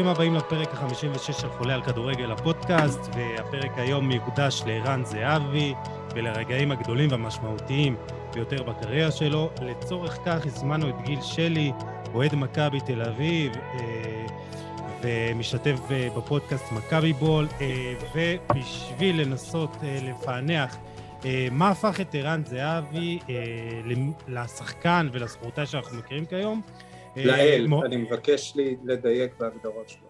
ברוכים הבאים לפרק ה-56 של חולה על כדורגל הפודקאסט, והפרק היום מיוקדש לערן זהבי ולרגעים הגדולים והמשמעותיים ביותר בקריירה שלו. לצורך כך הזמנו את גיל שלי, אוהד מכבי תל אביב, אה, ומשתתף אה, בפודקאסט מכבי בול, אה, ובשביל לנסות לפענח מה הפך את ערן זהבי לשחקן ולספורטאי שאנחנו מכירים כיום, לאל, אני מבקש לדייק בהגדרות שלו.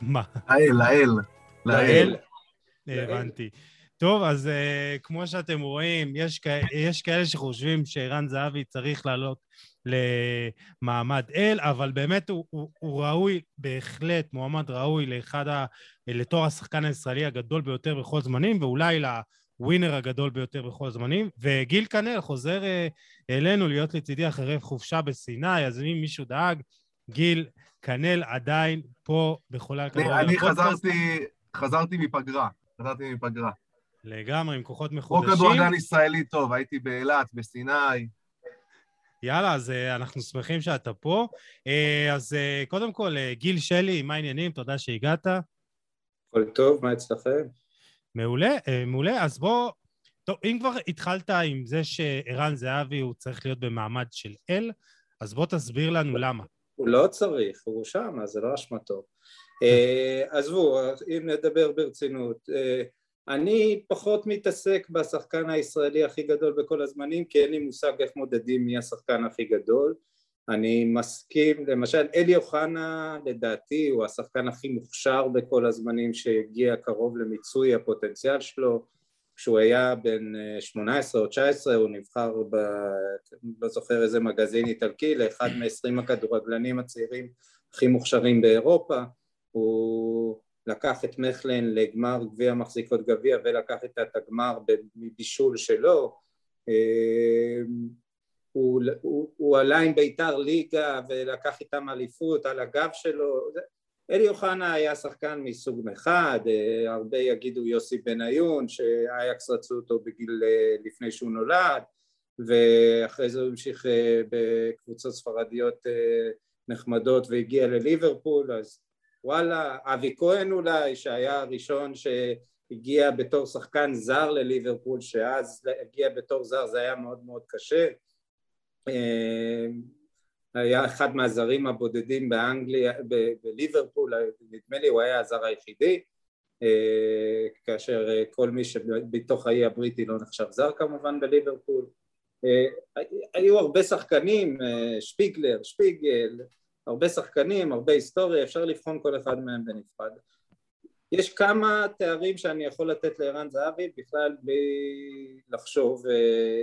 מה? לאל, לאל. לאל? הבנתי. טוב, אז uh, כמו שאתם רואים, יש, כ- יש כאלה שחושבים שערן זהבי צריך לעלות למעמד אל, אבל באמת הוא, הוא, הוא ראוי, בהחלט מועמד ראוי לאחד ה... לתואר השחקן הישראלי הגדול ביותר בכל זמנים, ואולי לווינר הגדול ביותר בכל זמנים. וגיל קנל חוזר uh, אלינו להיות לצידי אחרי חופשה בסיני, אז אם מישהו דאג, גיל קנל עדיין פה בחולה הכדורגל. אני חזרתי, חזרתי מפגרה, חזרתי מפגרה. לגמרי, עם כוחות מחודשים. כמו כדורגל ישראלי טוב, הייתי באילת, בסיני. יאללה, אז uh, אנחנו שמחים שאתה פה. Uh, אז קודם כל, גיל שלי, מה העניינים? תודה שהגעת. הכל טוב, מה אצלכם? מעולה, uh, מעולה. אז בוא, טוב, אם כבר התחלת עם זה שערן זהבי הוא צריך להיות במעמד של אל, אז בוא תסביר לנו למה. הוא לא צריך, הוא שם, אז זה לא אשמתו. עזבו, אם נדבר ברצינות, uh, אני פחות מתעסק בשחקן הישראלי הכי גדול בכל הזמנים כי אין לי מושג איך מודדים מי השחקן הכי גדול אני מסכים, למשל אלי אוחנה לדעתי הוא השחקן הכי מוכשר בכל הזמנים שהגיע קרוב למיצוי הפוטנציאל שלו. כשהוא היה בן 18 או 19 הוא נבחר ב... לא זוכר איזה מגזין איטלקי לאחד מ-20 הכדורגלנים הצעירים הכי מוכשרים באירופה. הוא לקח את מכלן לגמר גביע מחזיקות גביע ולקח את הגמר מבישול שלו. אמ, הוא, הוא, הוא עלה עם ביתר ליגה ולקח איתם אליפות על הגב שלו אלי אוחנה היה שחקן מסוג אחד, אה, הרבה יגידו יוסי בניון שאייקס רצו אותו בגיל אה, לפני שהוא נולד ואחרי זה הוא המשיך אה, בקבוצות ספרדיות נחמדות והגיע לליברפול אז וואלה, אבי כהן אולי, שהיה הראשון שהגיע בתור שחקן זר לליברפול, שאז הגיע בתור זר זה היה מאוד מאוד קשה. אה, היה אחד מהזרים הבודדים באנגליה, בליברפול, נדמה לי הוא היה הזר היחידי, אה, כאשר אה, כל מי שבתוך האי הבריטי לא נחשב זר כמובן בליברפול. היו הרבה שחקנים, שפיגלר, שפיגל, הרבה שחקנים, הרבה היסטוריה, אפשר לבחון כל אחד מהם בנפרד. יש כמה תארים שאני יכול לתת לערן זהבי בכלל בלי לחשוב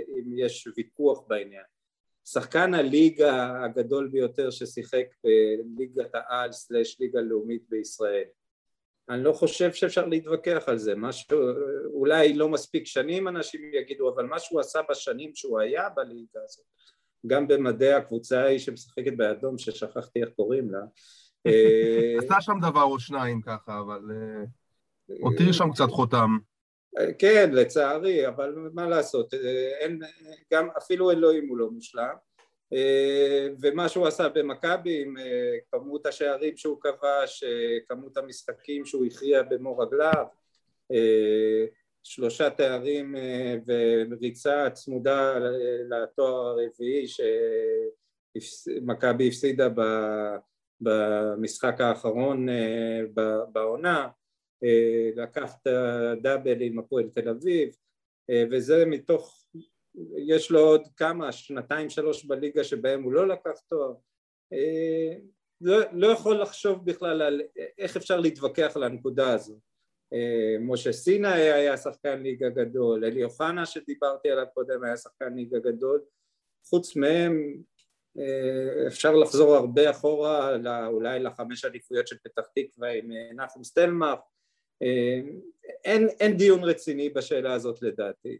אם יש ויכוח בעניין. שחקן הליגה הגדול ביותר ששיחק בליגת העל סלש ליגה לאומית בישראל. אני לא חושב שאפשר להתווכח על זה, משהו, אולי לא מספיק שנים אנשים יגידו, אבל מה שהוא עשה בשנים שהוא היה בליגה הזאת גם במדעי הקבוצה ההיא שמשחקת באדום, ששכחתי איך קוראים לה. אה, עשה שם דבר או שניים ככה, אבל אה, הותיר שם קצת חותם. אה, כן, לצערי, אבל מה לעשות, אין, גם אפילו אלוהים הוא לא מושלם. ומה שהוא עשה במכבי עם כמות השערים שהוא כבש, כמות המשחקים שהוא הכריע במו רגליו, שלושה תארים אה, וריצה צמודה לתואר הרביעי שמכבי הפסידה במשחק האחרון אה, בעונה, אה, לקח את הדאבל עם הפועל תל אביב וזה מתוך, יש לו עוד כמה, שנתיים שלוש בליגה שבהם הוא לא לקח תואר. לא, לא יכול לחשוב בכלל על איך אפשר להתווכח הנקודה הזו אה, משה סיני היה שחקן ליגה גדול, אלי אוחנה שדיברתי עליו קודם היה שחקן ליגה גדול, חוץ מהם אה, אפשר לחזור הרבה אחורה אולי לחמש אליפויות של פתח תקווה עם אה, נחום סטלמך, אין, אין דיון רציני בשאלה הזאת לדעתי.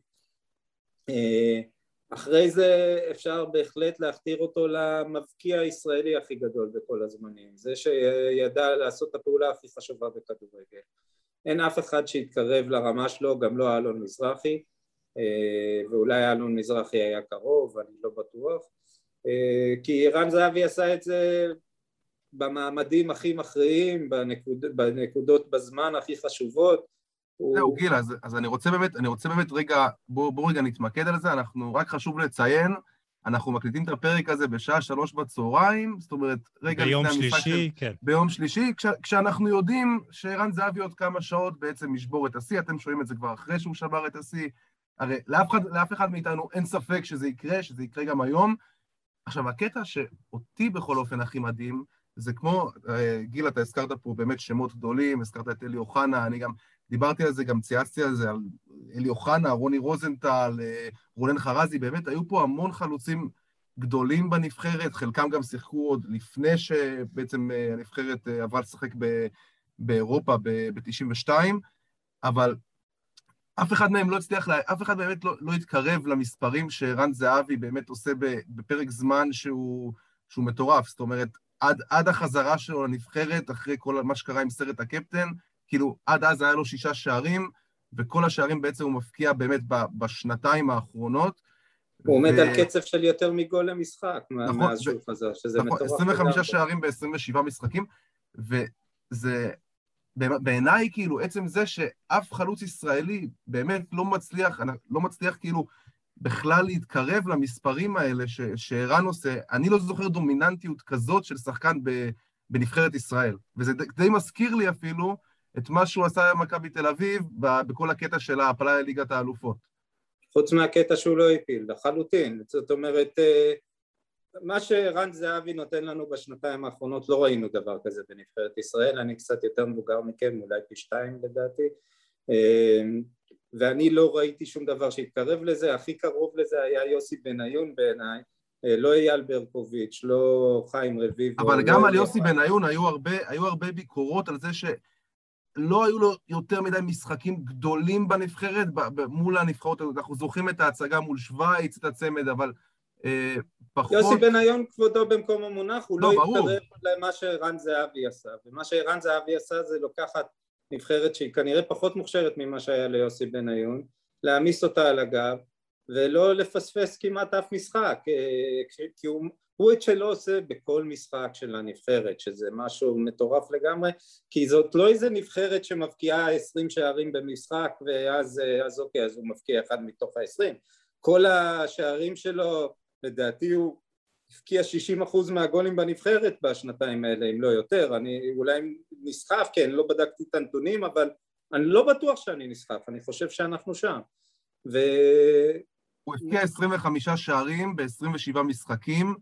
אחרי זה אפשר בהחלט להכתיר אותו למבקיע הישראלי הכי גדול בכל הזמנים, זה שידע לעשות את הפעולה הכי חשובה בכדורגל. אין אף אחד שיתקרב לרמה שלו, גם לא אלון מזרחי, אה, ואולי אלון מזרחי היה קרוב, אני לא בטוח, אה, כי רן זהבי עשה את זה במעמדים הכי מכריעים, בנקוד, בנקודות בזמן הכי חשובות. זהו, הוא... גיל, אז, אז אני רוצה באמת, אני רוצה באמת רגע, בואו בוא רגע נתמקד על זה, אנחנו, רק חשוב לציין, אנחנו מקליטים את הפרק הזה בשעה שלוש בצהריים, זאת אומרת, רגע לפני המשחק... ביום שלישי, של... כן. ביום שלישי, כש, כשאנחנו יודעים שערן זהבי עוד כמה שעות בעצם ישבור את השיא, אתם שומעים את זה כבר אחרי שהוא שבר את השיא, הרי לאף אחד, לאף אחד מאיתנו אין ספק שזה יקרה, שזה יקרה גם היום. עכשיו, הקטע שאותי בכל אופן הכי מדהים, זה כמו, אה, גיל, אתה הזכרת פה באמת שמות גדולים, הזכרת את אלי אוחנה, אני גם דיברתי על זה, גם צייצתי על זה, על אלי אוחנה, רוני רוזנטל, אה, רונן חרזי, באמת היו פה המון חלוצים גדולים בנבחרת, חלקם גם שיחקו עוד לפני שבעצם אה, הנבחרת עברה לשחק באירופה ב-92, אבל אף אחד מהם לא הצליח, אף אחד באמת לא, לא התקרב למספרים שרן זהבי באמת עושה בפרק זמן שהוא, שהוא מטורף. זאת אומרת, עד, עד החזרה שלו לנבחרת, אחרי כל מה שקרה עם סרט הקפטן, כאילו, עד אז היה לו שישה שערים, וכל השערים בעצם הוא מפקיע באמת בשנתיים האחרונות. הוא עומד ו... על קצב של יותר מגול למשחק נכון, מאז שהוא חזר, שזה נכון, מטורף. 25 שערים ב-27 משחקים, וזה בעיניי, כאילו, עצם זה שאף חלוץ ישראלי באמת לא מצליח, לא מצליח כאילו בכלל להתקרב למספרים האלה שערן עושה, אני לא זוכר דומיננטיות כזאת של שחקן בנבחרת ישראל. וזה די מזכיר לי אפילו את מה שהוא עשה במכבי תל אביב בכל הקטע של ההעפלה לליגת האלופות. חוץ מהקטע שהוא לא הפיל, לחלוטין. זאת אומרת, אה, מה שרן זהבי נותן לנו בשנתיים האחרונות לא ראינו דבר כזה בנבחרת ישראל, אני קצת יותר מבוגר מכם, אולי פי שתיים לדעתי אמ, ואני לא ראיתי שום דבר שהתקרב לזה, הכי קרוב לזה היה יוסי בניון בעיניי, אה, לא אייל ברקוביץ', לא חיים רביבו. אבל גם לא על יוסי בניון היו הרבה, היו הרבה ביקורות על זה שלא היו לו יותר מדי משחקים גדולים בנבחרת מול הנבחרות, אנחנו זוכרים את ההצגה מול שווייץ, את הצמד, אבל אה, פחות... יוסי בניון כבודו במקום המונח, הוא לא, לא התקרב למה שערן זהבי עשה, ומה שערן זהבי עשה זה לוקחת נבחרת שהיא כנראה פחות מוכשרת ממה שהיה ליוסי בניון, להעמיס אותה על הגב ולא לפספס כמעט אף משחק, אה, כי הוא, הוא את שלו עושה בכל משחק של הנבחרת, שזה משהו מטורף לגמרי, כי זאת לא איזה נבחרת שמבקיעה עשרים שערים במשחק ואז אה, אז אוקיי, אז הוא מבקיע אחד מתוך העשרים, כל השערים שלו לדעתי הוא הבקיע 60% מהגולים בנבחרת בשנתיים האלה, אם לא יותר, אני אולי נסחף, כן, לא בדקתי את הנתונים, אבל אני לא בטוח שאני נסחף, אני חושב שאנחנו שם. ו... הוא הבקיע 25 שערים ב-27 משחקים,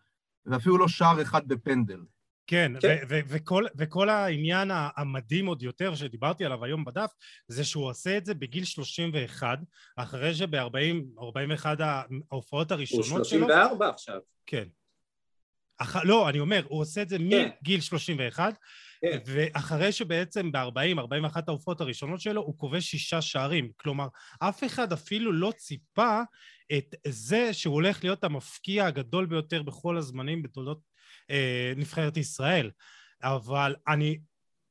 ואפילו לא שער אחד בפנדל. כן, כן. וכל, וכל העניין המדהים עוד יותר שדיברתי עליו היום בדף זה שהוא עושה את זה בגיל 31 אחרי שב-41 ההופעות הראשונות שלו... הוא 34 עכשיו. כן. אח, לא, אני אומר, הוא עושה את זה כן. מגיל 31 כן. ואחרי שבעצם ב-40, 41 ההופעות הראשונות שלו הוא כובש שישה שערים. כלומר, אף אחד אפילו לא ציפה את זה שהוא הולך להיות המפקיע הגדול ביותר בכל הזמנים בתולדות אה, נבחרת ישראל. אבל אני...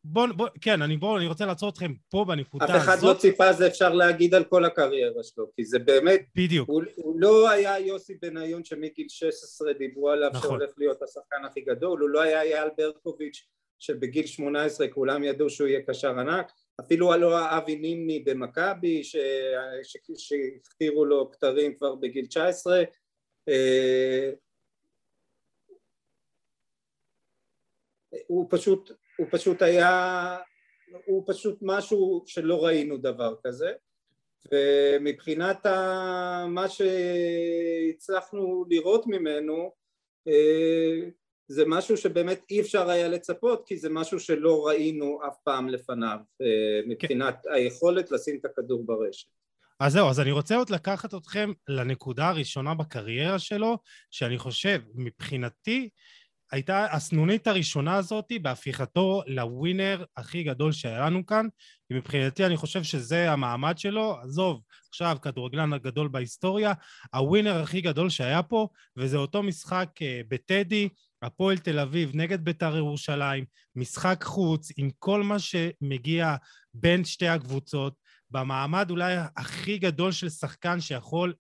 בוא, בוא, כן, אני, בוא, אני רוצה לעצור אתכם פה בנקודה הזאת. אף אחד הזאת. לא ציפה, זה אפשר להגיד על כל הקריירה שלו, כי זה באמת... בדיוק. הוא, הוא לא היה יוסי בניון שמגיל 16 דיברו עליו נכון. שהולך להיות השחקן הכי גדול, הוא לא היה אייל ברקוביץ' שבגיל 18 כולם ידעו שהוא יהיה קשר ענק, אפילו לא אבי נימני במכבי שהכתירו לו כתרים כבר בגיל 19 הוא פשוט, הוא פשוט היה, הוא פשוט משהו שלא ראינו דבר כזה ומבחינת מה שהצלחנו לראות ממנו אה, זה משהו שבאמת אי אפשר היה לצפות כי זה משהו שלא ראינו אף פעם לפניו אה, מבחינת כן. היכולת לשים את הכדור ברשת. אז זהו, אז אני רוצה עוד לקחת אתכם לנקודה הראשונה בקריירה שלו, שאני חושב, מבחינתי, הייתה הסנונית הראשונה הזאת בהפיכתו לווינר הכי גדול שהיה לנו כאן, מבחינתי אני חושב שזה המעמד שלו, עזוב, עכשיו כדורגלן הגדול בהיסטוריה, הווינר הכי גדול שהיה פה, וזה אותו משחק אה, בטדי, הפועל תל אביב נגד בית"ר ירושלים, משחק חוץ עם כל מה שמגיע בין שתי הקבוצות, במעמד אולי הכי גדול של שחקן שיכול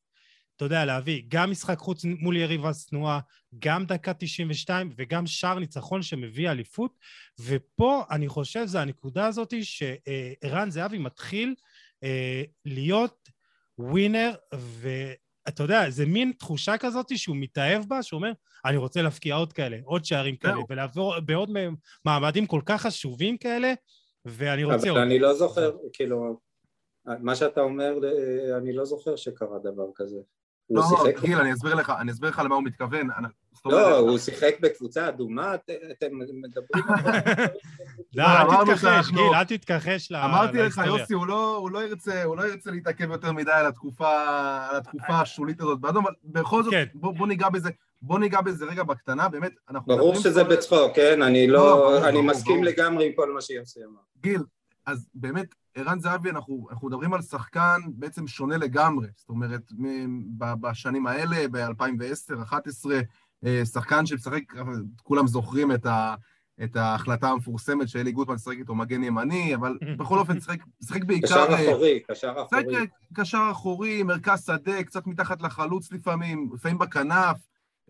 אתה יודע, להביא גם משחק חוץ מול יריבה שנואה, גם דקה 92 וגם שער ניצחון שמביא אליפות, ופה אני חושב זה הנקודה הזאת שערן זהבי מתחיל אה, להיות ווינר, ואתה יודע, זה מין תחושה כזאת שהוא מתאהב בה, שהוא אומר, אני רוצה להפקיע עוד כאלה, עוד שערים כאלה, ולעבור בעוד מעמדים כל כך חשובים כאלה, ואני רוצה עוד. אבל אני לא זוכר, כאילו, מה שאתה אומר, אני לא זוכר שקרה דבר כזה. לא, גיל, אני אסביר לך, אני אסביר לך למה הוא מתכוון. לא, הוא שיחק בקבוצה אדומה, אתם מדברים לא, אל תתכחש, גיל, אל תתכחש להיסטוריה. אמרתי לך, יוסי, לא, הוא לא ירצה להתעכב יותר מדי על התקופה השולית הזאת באדום, אבל בכל זאת, כן. בוא ניגע בזה. בוא ניגע בזה רגע בקטנה, באמת, אנחנו... ברור שזה בצחוק, כן? אני לא... אני מסכים לגמרי עם כל מה שיוסי אמר. גיל, אז באמת, ערן זהבי, אנחנו, אנחנו מדברים על שחקן בעצם שונה לגמרי. זאת אומרת, בשנים האלה, ב-2010-2011, אה, שחקן שמשחק, כולם זוכרים את, ה, את ההחלטה המפורסמת שאלי גוטמן שיחק איתו מגן ימני, אבל בכל אופן שיחק בעיקר... קשר אה, אחורי, קשר אחורי. שיחק קשר אחורי, מרכז שדה, קצת מתחת לחלוץ לפעמים, לפעמים בכנף.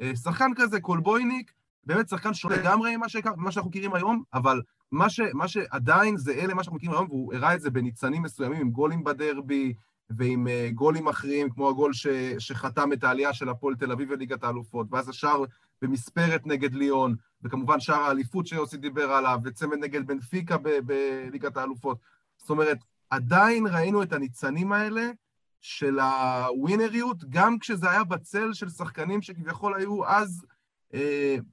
אה, שחקן כזה, קולבויניק, באמת שחקן שונה לגמרי ממה שאנחנו מכירים היום, אבל מה, ש, מה שעדיין זה אלה מה שאנחנו מכירים היום, והוא הראה את זה בניצנים מסוימים, עם גולים בדרבי ועם uh, גולים אחרים, כמו הגול ש, שחתם את העלייה של הפועל תל אביב וליגת האלופות, ואז השער במספרת נגד ליאון, וכמובן שער האליפות שיוסי דיבר עליו, וצמד נגד בנפיקה בליגת האלופות. זאת אומרת, עדיין ראינו את הניצנים האלה של הווינריות, גם כשזה היה בצל של שחקנים שכביכול היו אז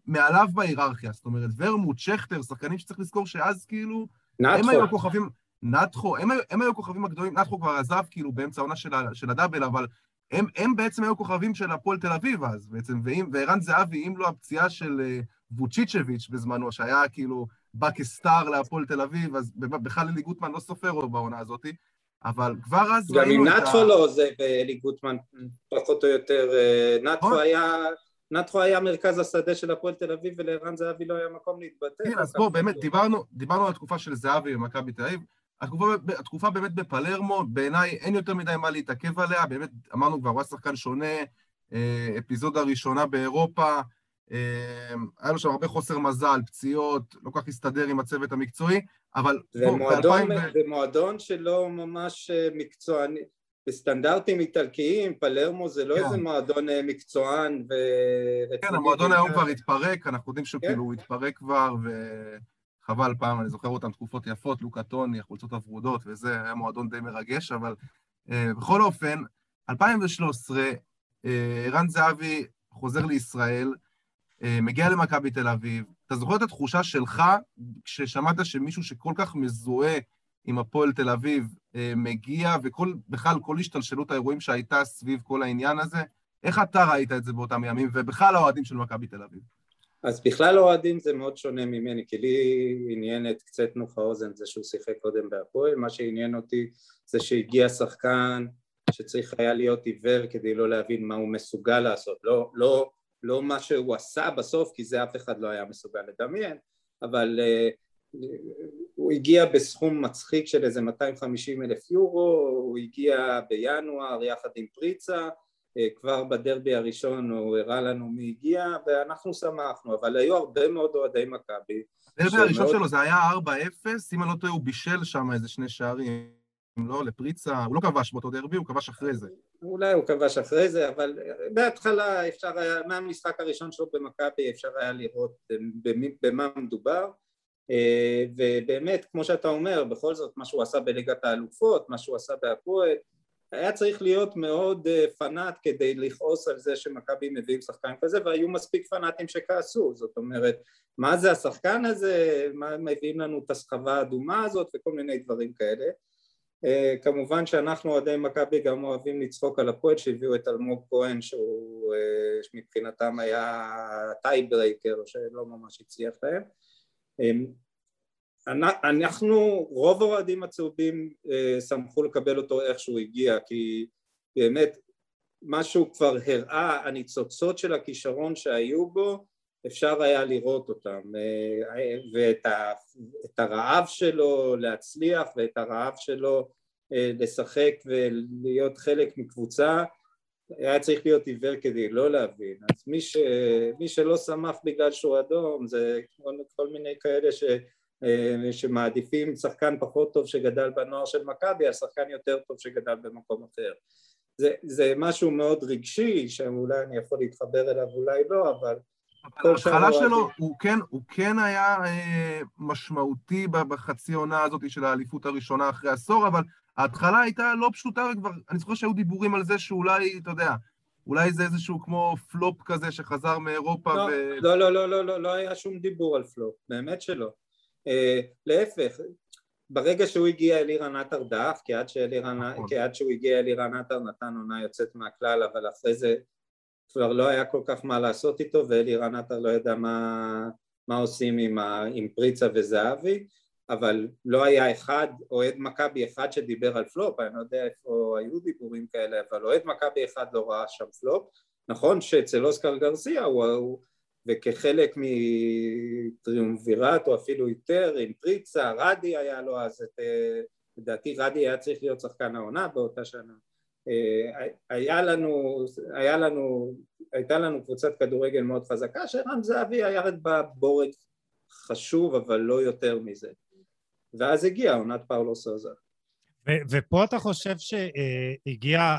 מעליו בהיררכיה, זאת אומרת, ורמוט, שכטר, שחקנים שצריך לזכור שאז כאילו... נתחו. הם היו הכוכבים, נתחו, הם, הם היו הכוכבים הגדולים, נתחו כבר עזב כאילו באמצע העונה של, של הדאבל, אבל הם, הם בעצם היו כוכבים של הפועל תל אביב אז בעצם, ואם, וערן זהבי, אם לא הפציעה של uh, ווצ'יצ'ביץ' בזמנו, שהיה כאילו בא כסטאר להפועל תל אביב, אז בכלל אלי גוטמן לא סופר אותו בעונה הזאת, אבל כבר אז ה... גם אם נתחו לא זה ואלי גוטמן, פחות או יותר, אה, נתחו נכון. היה... נתחו היה מרכז השדה של הפועל תל אביב ולערן זהבי לא היה מקום להתבטא. כן, אז בוא, באמת, דיברנו, דיברנו על התקופה של זהבי במכבי תל אביב. התקופה, התקופה באמת בפלרמו, בעיניי אין יותר מדי מה להתעכב עליה, באמת, אמרנו כבר, הוא היה שחקן שונה, אה, אפיזודה ראשונה באירופה, אה, היה לו שם הרבה חוסר מזל, פציעות, לא כל כך הסתדר עם הצוות המקצועי, אבל... זה בוא, מועדון, זה מועדון שלא ממש אה, מקצועני, בסטנדרטים איטלקיים, פלרמו זה לא כן. איזה מועדון אה, מקצוען ו... כן, המועדון היום כבר התפרק, אנחנו יודעים שהוא כן. כאילו התפרק כבר, וחבל פעם, אני זוכר אותם תקופות יפות, לוקה טוני, החולצות הוורודות וזה, היה מועדון די מרגש, אבל uh, בכל אופן, 2013, אה, ערן uh, זהבי חוזר לישראל, uh, מגיע למכבי תל אביב. אתה זוכר את התחושה שלך כששמעת שמישהו שכל כך מזוהה עם הפועל תל אביב אה, מגיע, ובכלל כל השתלשלות האירועים שהייתה סביב כל העניין הזה, איך אתה ראית את זה באותם ימים, ובכלל האוהדים של מכבי תל אביב? אז בכלל האוהדים זה מאוד שונה ממני, כי לי עניין את קצת נוף האוזן זה שהוא שיחק קודם בהפועל, מה שעניין אותי זה שהגיע שחקן שצריך היה להיות עיוור כדי לא להבין מה הוא מסוגל לעשות, לא, לא, לא מה שהוא עשה בסוף, כי זה אף אחד לא היה מסוגל לדמיין, אבל uh, הוא הגיע בסכום מצחיק של איזה 250 אלף יורו, הוא הגיע בינואר יחד עם פריצה, אה, כבר בדרבי הראשון הוא הראה לנו מי הגיע ואנחנו שמחנו, אבל היו הרבה מאוד אוהדי מכבי. הדרבי הראשון שלו זה היה 4-0, אם אני לא טועה הוא בישל שם איזה שני שערים, לא, לפריצה, הוא לא כבש באותו דרבי, הוא כבש אחרי זה. אולי הוא כבש אחרי זה, אבל בהתחלה אפשר היה, מהמשחק הראשון שלו במכבי אפשר היה לראות במה מדובר. אה, ובאמת, כמו שאתה אומר, בכל זאת מה שהוא עשה בליגת האלופות, מה שהוא עשה בהפועל, היה צריך להיות מאוד אה, פנאט כדי לכעוס על זה שמכבי מביאים שחקן כזה והיו מספיק פנאטים שכעסו. זאת אומרת מה זה השחקן הזה, מה מביאים לנו את הסחבה האדומה הזאת וכל מיני דברים כאלה. אה, כמובן שאנחנו אוהדי מכבי גם אוהבים לצחוק על הפועל שהביאו את אלמוג כהן שהוא מבחינתם היה טייברייקר שלא ממש הצליח להם. אמ, אנחנו, רוב האוהדים הצהובים אה, שמחו לקבל אותו איך שהוא הגיע כי באמת מה שהוא כבר הראה, הניצוצות של הכישרון שהיו בו אפשר היה לראות אותם אה, ואת הרעב שלו להצליח ואת הרעב שלו אה, לשחק ולהיות חלק מקבוצה היה צריך להיות עיוור כדי לא להבין, אז מי, ש, מי שלא שמח בגלל שהוא אדום זה כל, מיני כאלה ש, אה, שמעדיפים שחקן פחות טוב שגדל בנוער של מכבי על שחקן יותר טוב שגדל במקום אחר. זה, זה משהו מאוד רגשי שאולי אני יכול להתחבר אליו אולי לא, אבל ההתחלה שלו, הוא כן, הוא כן היה אה, משמעותי בחצי עונה הזאת של האליפות הראשונה אחרי עשור, אבל ההתחלה הייתה לא פשוטה, וכבר, אני זוכר שהיו דיבורים על זה שאולי, אתה יודע, אולי זה איזשהו כמו פלופ כזה שחזר מאירופה לא, ו... לא, לא, לא, לא, לא, לא היה שום דיבור על פלופ, באמת שלא. אה, להפך, ברגע שהוא הגיע אלירן עטר דאף, כי עד, שאלירן, נכון. כי עד שהוא הגיע אלירן עטר נתן עונה יוצאת מהכלל, אבל אחרי זה כבר לא היה כל כך מה לעשות איתו, ואלירן עטר לא ידע מה, מה עושים עם, ה, עם פריצה וזהבי, אבל לא היה אחד, אוהד מכבי אחד שדיבר על פלופ, אני לא יודע איפה היו דיבורים כאלה, אבל אוהד מכבי אחד לא ראה שם פלופ. נכון שאצל אוסקר גרסיה הוא, הוא וכחלק מטריומווירט או אפילו יותר עם פריצה, רדי היה לו אז את, אה, לדעתי רדי היה צריך להיות שחקן העונה באותה שנה. אה, היה לנו, היה לנו, הייתה לנו קבוצת כדורגל מאוד חזקה שרן זהבי היה בה בורג חשוב אבל לא יותר מזה. ואז הגיעה עונת פאולו סוזה. ופה אתה חושב שהגיע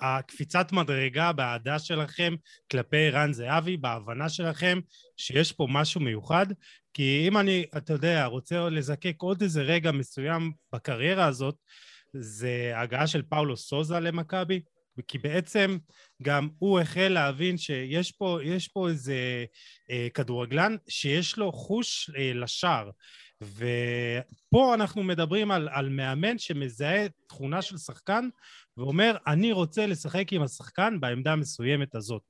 הקפיצת מדרגה באהדה שלכם כלפי רן זהבי, בהבנה שלכם שיש פה משהו מיוחד? כי אם אני, אתה יודע, רוצה לזקק עוד איזה רגע מסוים בקריירה הזאת, זה הגעה של פאולו סוזה למכבי, כי בעצם גם הוא החל להבין שיש פה, פה איזה אה, כדורגלן שיש לו חוש אה, לשער. ופה אנחנו מדברים על, על מאמן שמזהה תכונה של שחקן ואומר, אני רוצה לשחק עם השחקן בעמדה המסוימת הזאת.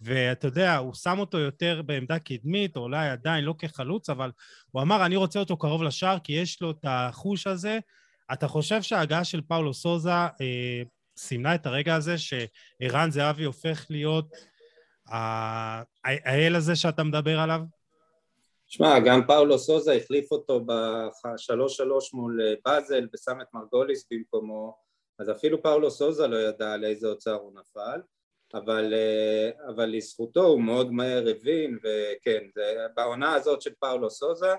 ואתה יודע, הוא שם אותו יותר בעמדה קדמית, או אולי עדיין לא כחלוץ, אבל הוא אמר, אני רוצה אותו קרוב לשער, כי יש לו את החוש הזה. אתה חושב שההגעה של פאולו סוזה אה, סימנה את הרגע הזה שערן זהבי הופך להיות האל הזה שאתה מדבר עליו? שמע, גם פאולו סוזה החליף אותו בשלוש שלוש מול אה, באזל ושם את מרגוליס במקומו, אז אפילו פאולו סוזה לא ידע על איזה אוצר הוא נפל, אבל, אה, אבל לזכותו הוא מאוד מהר הבין, וכן, בעונה הזאת של פאולו סוזה,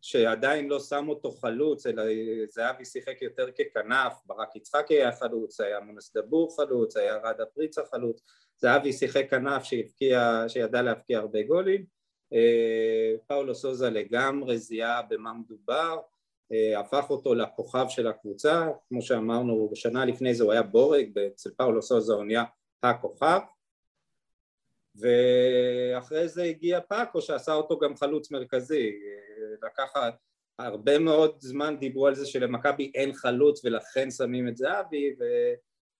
שעדיין לא שם אותו חלוץ, אלא זהבי שיחק יותר ככנף, ברק יצחקי היה חלוץ, היה מונס דבור חלוץ, היה רדה פריצה חלוץ, זהבי שיחק כנף שידע להבקיע הרבה גולים אה, פאולו סוזה לגמרי זיהה במה מדובר, אה, הפך אותו לכוכב של הקבוצה, כמו שאמרנו, בשנה לפני זה הוא היה בורג, אצל פאולו סוזה הוא נהיה הכוכב, ואחרי זה הגיע פאקו שעשה אותו גם חלוץ מרכזי, אה, לקח הרבה מאוד זמן דיברו על זה שלמכבי אין חלוץ ולכן שמים את זהבי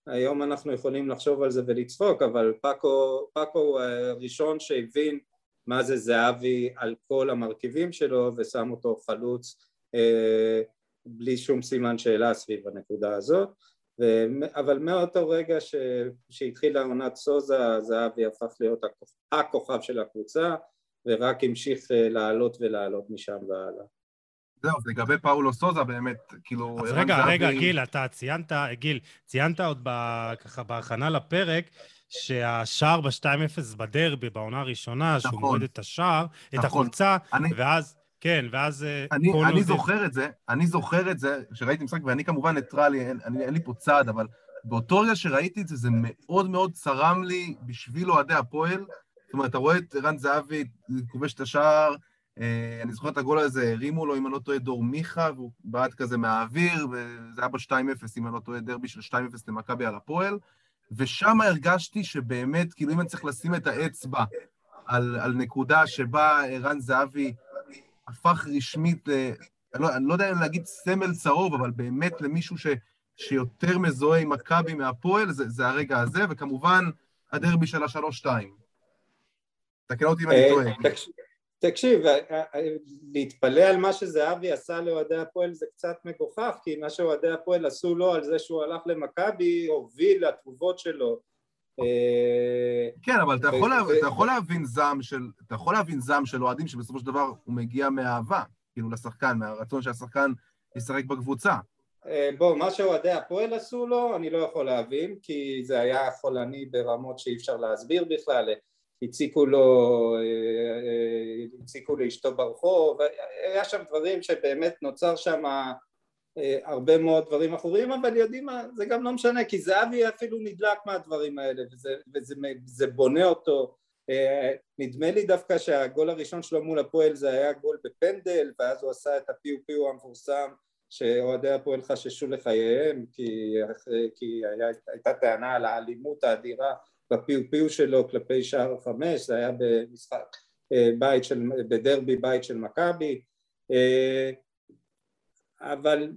והיום אנחנו יכולים לחשוב על זה ולצחוק אבל פאקו, פאקו הוא הראשון שהבין מה זה זהבי על כל המרכיבים שלו ושם אותו חלוץ אה, בלי שום סימן שאלה סביב הנקודה הזאת ו... אבל מאותו רגע ש... שהתחילה עונת סוזה זהבי הפך להיות הכוכב של הקבוצה ורק המשיך אה, לעלות ולעלות משם והלאה. זהו, לגבי פאולו סוזה באמת, כאילו... אז רגע, רגע, גיל, אתה ציינת, גיל, ציינת עוד ב, ככה בהכנה לפרק, שהשער ב-2-0 בדרבי, בעונה הראשונה, נכון, שהוא מוריד את השער, נכון, את החולצה, אני, ואז, כן, ואז... אה, אני, אני זה... זוכר את זה, אני זוכר את זה, שראיתי משחק, ואני כמובן ניטרלי, אין, אני, אין לי פה צעד, אבל באותו רגע שראיתי את זה, זה מאוד מאוד צרם לי בשביל אוהדי הפועל. זאת אומרת, אתה רואה את ערן זהבי כובש את השער, אה, אני זוכר את הגול הזה, הרימו לו, אם אני לא טועה, דור מיכה, והוא בעט כזה מהאוויר, וזה היה ב-2-0, אם אני לא טועה, דרבי של 2-0 למכבי על הפועל. ושם הרגשתי שבאמת, כאילו אם אני צריך לשים את האצבע על, על נקודה שבה ערן זהבי הפך רשמית, אני, לא, אני לא יודע אם להגיד סמל צהוב, אבל באמת למישהו ש, שיותר מזוהה עם מכבי מהפועל, זה, זה הרגע הזה, וכמובן הדרבי של השלוש-שתיים. תקן אותי אם אני אה, טועה. תקשיב, אה, אה, להתפלא על מה שזהבי עשה לאוהדי הפועל זה קצת מגוחך, כי מה שאוהדי הפועל עשו לו על זה שהוא הלך למכבי, הוביל לתגובות שלו. אה, כן, אבל אתה יכול, להבין זעם של, אתה יכול להבין זעם של אוהדים שבסופו של דבר הוא מגיע מאהבה, כאילו לשחקן, מהרצון שהשחקן ישחק בקבוצה. אה, בוא, מה שאוהדי הפועל עשו לו, אני לא יכול להבין, כי זה היה חולני ברמות שאי אפשר להסביר בכלל, הציקו לו, הציקו לאשתו ברחוב, היה שם דברים שבאמת נוצר שם הרבה מאוד דברים אחרים, אבל יודעים מה, זה גם לא משנה, כי זהבי אפילו נדלק מהדברים האלה, וזה, וזה וזה בונה אותו. נדמה לי דווקא שהגול הראשון שלו מול הפועל זה היה גול בפנדל, ואז הוא עשה את הפיו פיו המפורסם שאוהדי הפועל חששו לחייהם כי, כי היה, הייתה טענה על האלימות האדירה בפיו פיו שלו כלפי שער חמש, זה היה במשחק אה, בית של, בדרבי בית של מכבי. אה, אבל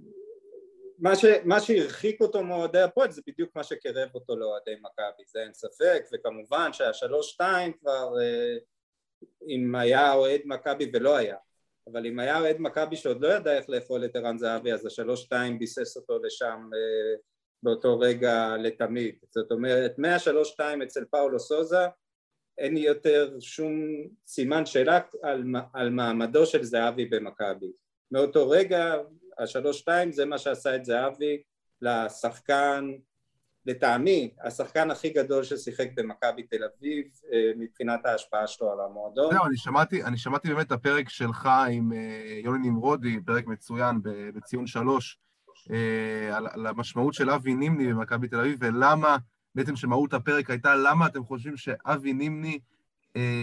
מה, ש, מה שהרחיק אותו מאוהדי הפועל זה בדיוק מה שקרב אותו לאוהדי מכבי, זה אין ספק, וכמובן שהשלוש שתיים כבר אה, אם היה אוהד מכבי ולא היה אבל אם היה אוהד מכבי שעוד לא ידע איך לאכול את ערן זהבי אז השלוש שתיים ביסס אותו לשם באותו רגע לתמיד. זאת אומרת מהשלוש שתיים אצל פאולו סוזה אין יותר שום סימן שאלה על, על מעמדו של זהבי במכבי. מאותו רגע השלוש שתיים זה מה שעשה את זהבי לשחקן לטעמי השחקן הכי גדול ששיחק במכבי תל אביב אה, מבחינת ההשפעה שלו על המועדון. זהו, אני שמעתי, אני שמעתי באמת את הפרק שלך עם אה, יוני נמרודי, פרק מצוין בציון שלוש, על, על המשמעות של אבי נימני במכבי תל אביב, ולמה, בעצם שמהות הפרק הייתה למה אתם חושבים שאבי נימני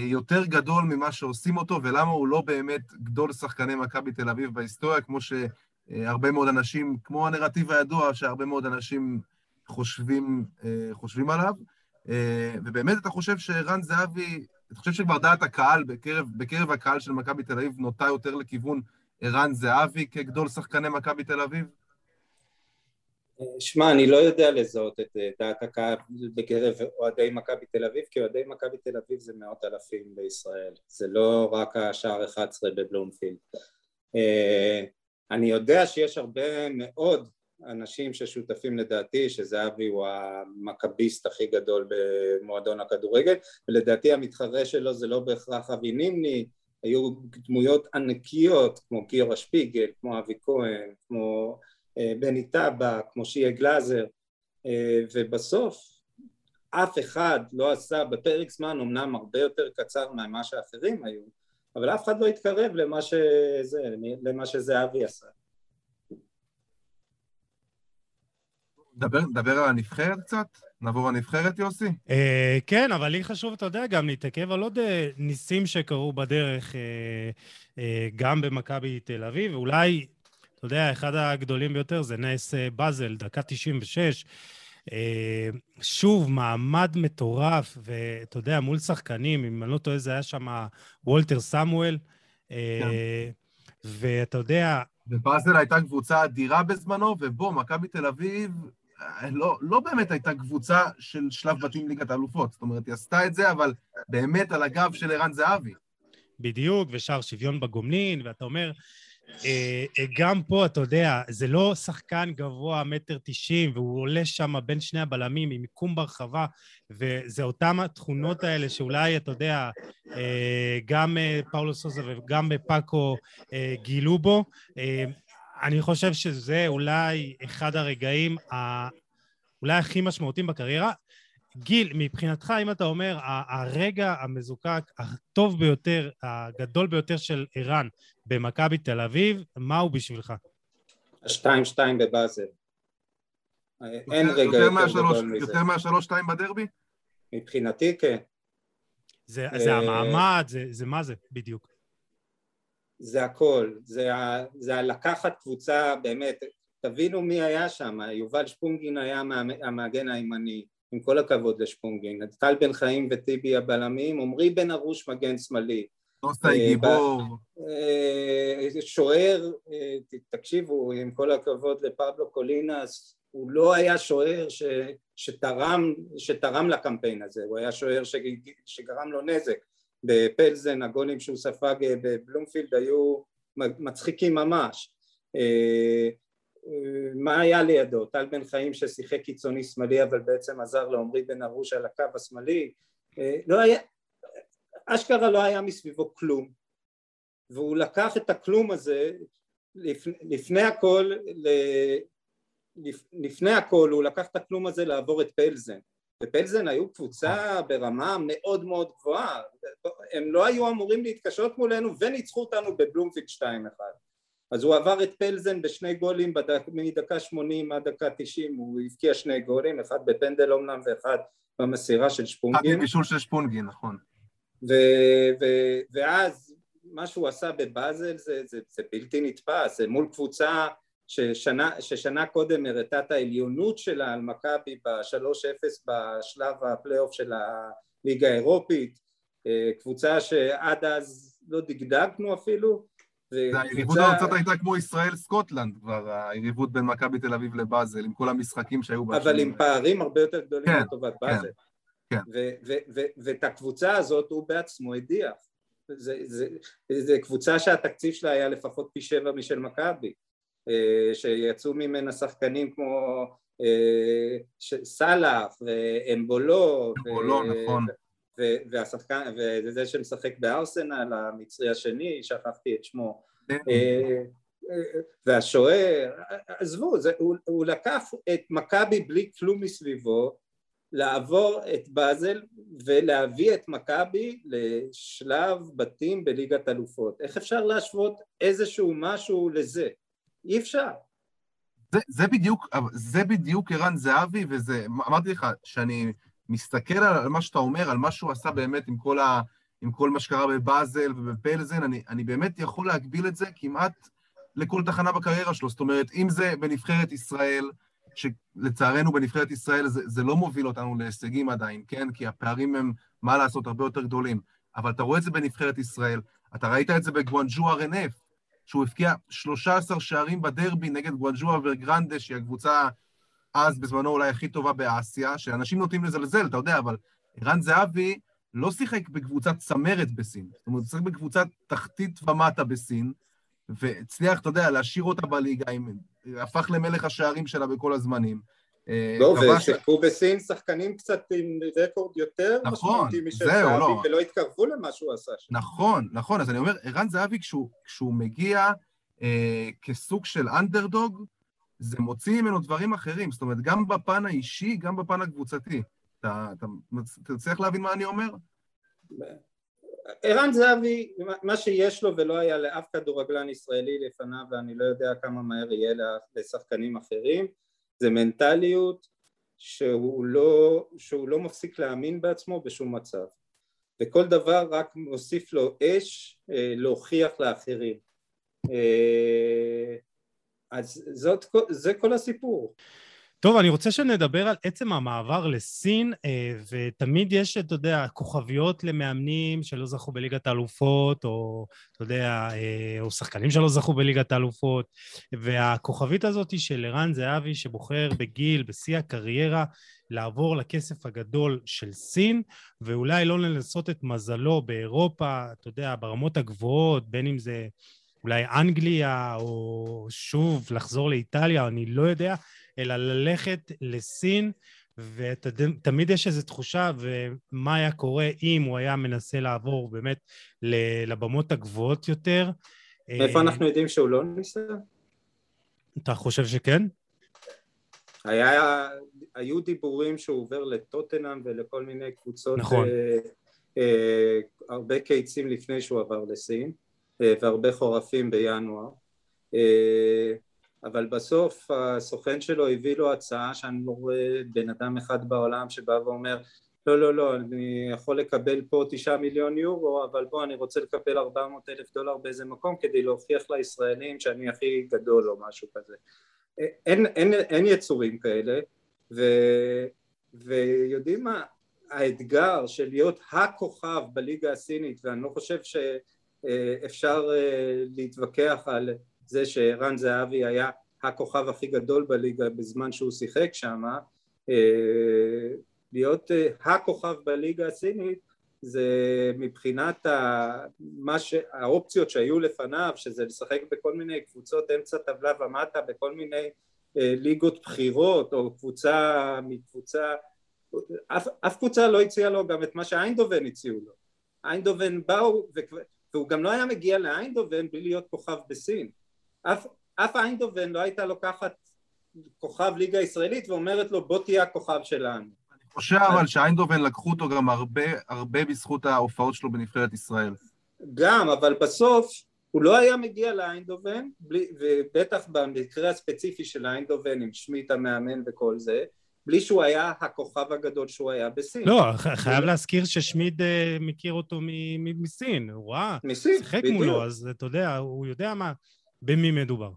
יותר גדול ממה שעושים אותו, ולמה הוא לא באמת גדול שחקני מכבי תל אביב בהיסטוריה, כמו שהרבה מאוד אנשים, כמו הנרטיב הידוע, שהרבה מאוד אנשים חושבים, אה, חושבים עליו. אה, ובאמת אתה חושב שרן זהבי, אתה חושב שכבר דעת הקהל, בקרב, בקרב הקהל של מכבי תל אביב, נוטה יותר לכיוון ערן זהבי כגדול שחקני מכבי תל אביב? שמע, אני לא יודע לזהות את אה, דעת הקהל בקרב אוהדי מכבי תל אביב, כי אוהדי מכבי תל אביב זה מאות אלפים בישראל, זה לא רק השער 11 בבלומפילד. אני יודע שיש הרבה מאוד אנשים ששותפים לדעתי שזהבי הוא המכביסט הכי גדול במועדון הכדורגל ולדעתי המתחרה שלו זה לא בהכרח אבי נימני היו דמויות ענקיות כמו גיורא שפיגל, כמו אבי כהן, כמו אה, בני טבא, כמו שיה גלאזר אה, ובסוף אף אחד לא עשה בפרק זמן אמנם הרבה יותר קצר ממה שאחרים היו אבל אף אחד לא התקרב למה, שזה, למה שזהבי עשה דבר, דבר על הנבחרת קצת? נעבור לנבחרת, יוסי? Uh, כן, אבל לי חשוב, אתה יודע, גם להתעכב על עוד ניסים שקרו בדרך, גם במכבי תל אביב. אולי, אתה יודע, אחד הגדולים ביותר זה נס uh, באזל, דקה 96. Uh, שוב, מעמד מטורף, ואתה יודע, מול שחקנים, אם אני לא טועה, זה היה שם וולטר סמואל. Uh, כן. ואתה יודע... ובאזל הייתה קבוצה אדירה בזמנו, ובוא, מכבי תל אביב לא, לא באמת הייתה קבוצה של שלב בתים ליגת האלופות. זאת אומרת, היא עשתה את זה, אבל באמת על הגב של ערן זהבי. בדיוק, ושאר שוויון בגומלין, ואתה אומר, אה, אה, גם פה, אתה יודע, זה לא שחקן גבוה, מטר תשעים, והוא עולה שם בין שני הבלמים עם מיקום ברחבה, וזה אותן התכונות האלה שאולי, אתה יודע, אה, גם פאולו סוזה וגם פאקו גילו בו. אני חושב שזה אולי אחד הרגעים ה... אולי הכי משמעותיים בקריירה. גיל, מבחינתך, אם אתה אומר, הרגע המזוקק הטוב ביותר, הגדול ביותר של ערן במכבי תל אביב, מה הוא בשבילך? השתיים שתיים בבאזל. אין רגע יותר גדול מזה. יותר מהשלוש-שתיים בדרבי? מבחינתי כן. זה, זה אה, המעמד, זה, זה מה זה בדיוק? זה הכל, זה, זה לקחת קבוצה באמת, תבינו מי היה שם, יובל שפונגין היה המאגן הימני, עם כל הכבוד לשפונגין, טל בן חיים וטיבי הבלמים, עמרי בן ארוש מגן שמאלי. נוסטי אה, גיבור. אה, שוער, אה, תקשיבו, עם כל הכבוד לפבלו קולינס, הוא לא היה שוער ש, שתרם, שתרם לקמפיין הזה, הוא היה שוער ש, שגרם לו נזק. בפלזן הגולים שהוא ספג בבלומפילד היו מצחיקים ממש מה היה לידו? טל בן חיים ששיחק קיצוני שמאלי אבל בעצם עזר לעמרי בן ארוש על הקו השמאלי. לא היה, אשכרה לא היה מסביבו כלום. והוא לקח את הכלום הזה לפני, לפני הכל לפני הכל הוא לקח את הכלום הזה לעבור את פלזן. ופלזן היו קבוצה ברמה מאוד מאוד גבוהה. הם לא היו אמורים להתקשות מולנו וניצחו אותנו בבלומפיד 2-1 אז הוא עבר את פלזן בשני גולים בדק, מדקה 80 עד דקה 90 הוא הבקיע שני גולים אחד בפנדל אומנם ואחד במסירה של שפונגין אחד בבישול של שפונגין נכון ו- ו- ואז מה שהוא עשה בבאזל זה, זה, זה בלתי נתפס, זה מול קבוצה ששנה, ששנה קודם הראתה את העליונות שלה על מכבי ב-3-0 בשלב הפלייאוף של הליגה האירופית, אה, קבוצה שעד אז לא דגדגנו אפילו. היריבות הזאת הייתה כמו ישראל סקוטלנד כבר, היריבות בין מכבי תל אביב לבאזל, עם כל המשחקים שהיו בה. אבל עם פערים הרבה יותר גדולים כן, לטובת כן, באזל. כן. ואת הקבוצה הזאת הוא בעצמו הדיח. זו קבוצה שהתקציב שלה היה לפחות פי שבע משל מכבי. אה, שיצאו ממנה שחקנים כמו אה, סאלח ואמבולו אמבולו, נכון והשחקן, וזה שמשחק בארסנל, המצרי השני, שכחתי את שמו כן. אה, והשוער, עזבו, זה, הוא, הוא לקח את מכבי בלי כלום מסביבו לעבור את באזל ולהביא את מכבי לשלב בתים בליגת אלופות. איך אפשר להשוות איזשהו משהו לזה? אי אפשר. זה, זה בדיוק, זה בדיוק ערן זהבי, וזה, אמרתי לך, שאני מסתכל על מה שאתה אומר, על מה שהוא עשה באמת עם כל, ה, עם כל מה שקרה בבאזל ובפלזן, אני, אני באמת יכול להגביל את זה כמעט לכל תחנה בקריירה שלו. זאת אומרת, אם זה בנבחרת ישראל, שלצערנו בנבחרת ישראל זה, זה לא מוביל אותנו להישגים עדיין, כן? כי הפערים הם, מה לעשות, הרבה יותר גדולים. אבל אתה רואה את זה בנבחרת ישראל, אתה ראית את זה בגואנג'ו RNF, שהוא הבקיע 13 שערים בדרבי נגד גואנג'ואה וגרנדה, שהיא הקבוצה אז בזמנו אולי הכי טובה באסיה, שאנשים נוטים לזלזל, אתה יודע, אבל ערן זהבי לא שיחק בקבוצת צמרת בסין, זאת אומרת, הוא שיחק בקבוצת תחתית ומטה בסין, והצליח, אתה יודע, להשאיר אותה בליגה, הפך למלך השערים שלה בכל הזמנים. אה, לא, ושיחקו בסין שחקנים קצת עם רקורד יותר נכון, משמעותי משל זהבי, לא. ולא התקרבו למה שהוא עשה שם. נכון, נכון, אז אני אומר, ערן זהבי, כשהוא, כשהוא מגיע אה, כסוג של אנדרדוג, זה מוציא ממנו דברים אחרים, זאת אומרת, גם בפן האישי, גם בפן הקבוצתי. אתה, אתה, אתה צריך להבין מה אני אומר? ערן זהבי, מה שיש לו ולא היה לאף כדורגלן ישראלי לפניו, ואני לא יודע כמה מהר יהיה לשחקנים אחרים, זה מנטליות שהוא לא, שהוא לא מפסיק להאמין בעצמו בשום מצב וכל דבר רק מוסיף לו אש אה, להוכיח לאחרים אה, אז זאת, זה כל הסיפור. טוב, אני רוצה שנדבר על עצם המעבר לסין, אה, ותמיד יש, אתה יודע, כוכביות למאמנים שלא זכו בליגת האלופות, או, אתה יודע, אה, או שחקנים שלא זכו בליגת האלופות, והכוכבית הזאת היא של ערן זהבי, שבוחר בגיל, בשיא הקריירה, לעבור לכסף הגדול של סין, ואולי לא לנסות את מזלו באירופה, אתה יודע, ברמות הגבוהות, בין אם זה אולי אנגליה, או שוב לחזור לאיטליה, אני לא יודע, אלא ללכת לסין, ותמיד יש איזו תחושה, ומה היה קורה אם הוא היה מנסה לעבור באמת לבמות הגבוהות יותר. מאיפה אנחנו יודעים שהוא לא ניסה? אתה חושב שכן? היה, היו דיבורים שהוא עובר לטוטנאם ולכל מיני קבוצות, נכון. אה, אה, הרבה קיצים לפני שהוא עבר לסין, אה, והרבה חורפים בינואר. אה, אבל בסוף הסוכן שלו הביא לו הצעה שאני לא רואה בן אדם אחד בעולם שבא ואומר לא לא לא אני יכול לקבל פה תשעה מיליון יורו אבל בוא אני רוצה לקבל ארבע מאות אלף דולר באיזה מקום כדי להוכיח לישראלים שאני הכי גדול או משהו כזה אין, אין, אין יצורים כאלה ו, ויודעים מה האתגר של להיות הכוכב בליגה הסינית ואני לא חושב שאפשר אה, להתווכח על זה שערן זהבי היה הכוכב הכי גדול בליגה בזמן שהוא שיחק שם, אה, להיות אה, הכוכב בליגה הסינית זה מבחינת מה ש... האופציות שהיו לפניו, שזה לשחק בכל מיני קבוצות אמצע טבלה ומטה, בכל מיני אה, ליגות בחירות, או קבוצה מקבוצה, אף, אף קבוצה לא הציעה לו גם את מה שאיינדובן הציעו לו. איינדובן באו, והוא גם לא היה מגיע לאיינדובן בלי להיות כוכב בסין. אף, אף איינדובן לא הייתה לוקחת כוכב ליגה ישראלית ואומרת לו בוא תהיה הכוכב שלנו. אני חושב אבל שאיינדובן לקחו אותו גם הרבה, הרבה בזכות ההופעות שלו בנבחרת ישראל. גם, אבל בסוף הוא לא היה מגיע לאיינדובן, ובטח במקרה הספציפי של איינדובן עם שמיט המאמן וכל זה, בלי שהוא היה הכוכב הגדול שהוא היה בסין. לא, חייב להזכיר ששמיד אה, מכיר אותו מסין, הוא ראה, מסין, שיחק מולו, אז אתה יודע, הוא יודע מה, במי מדובר.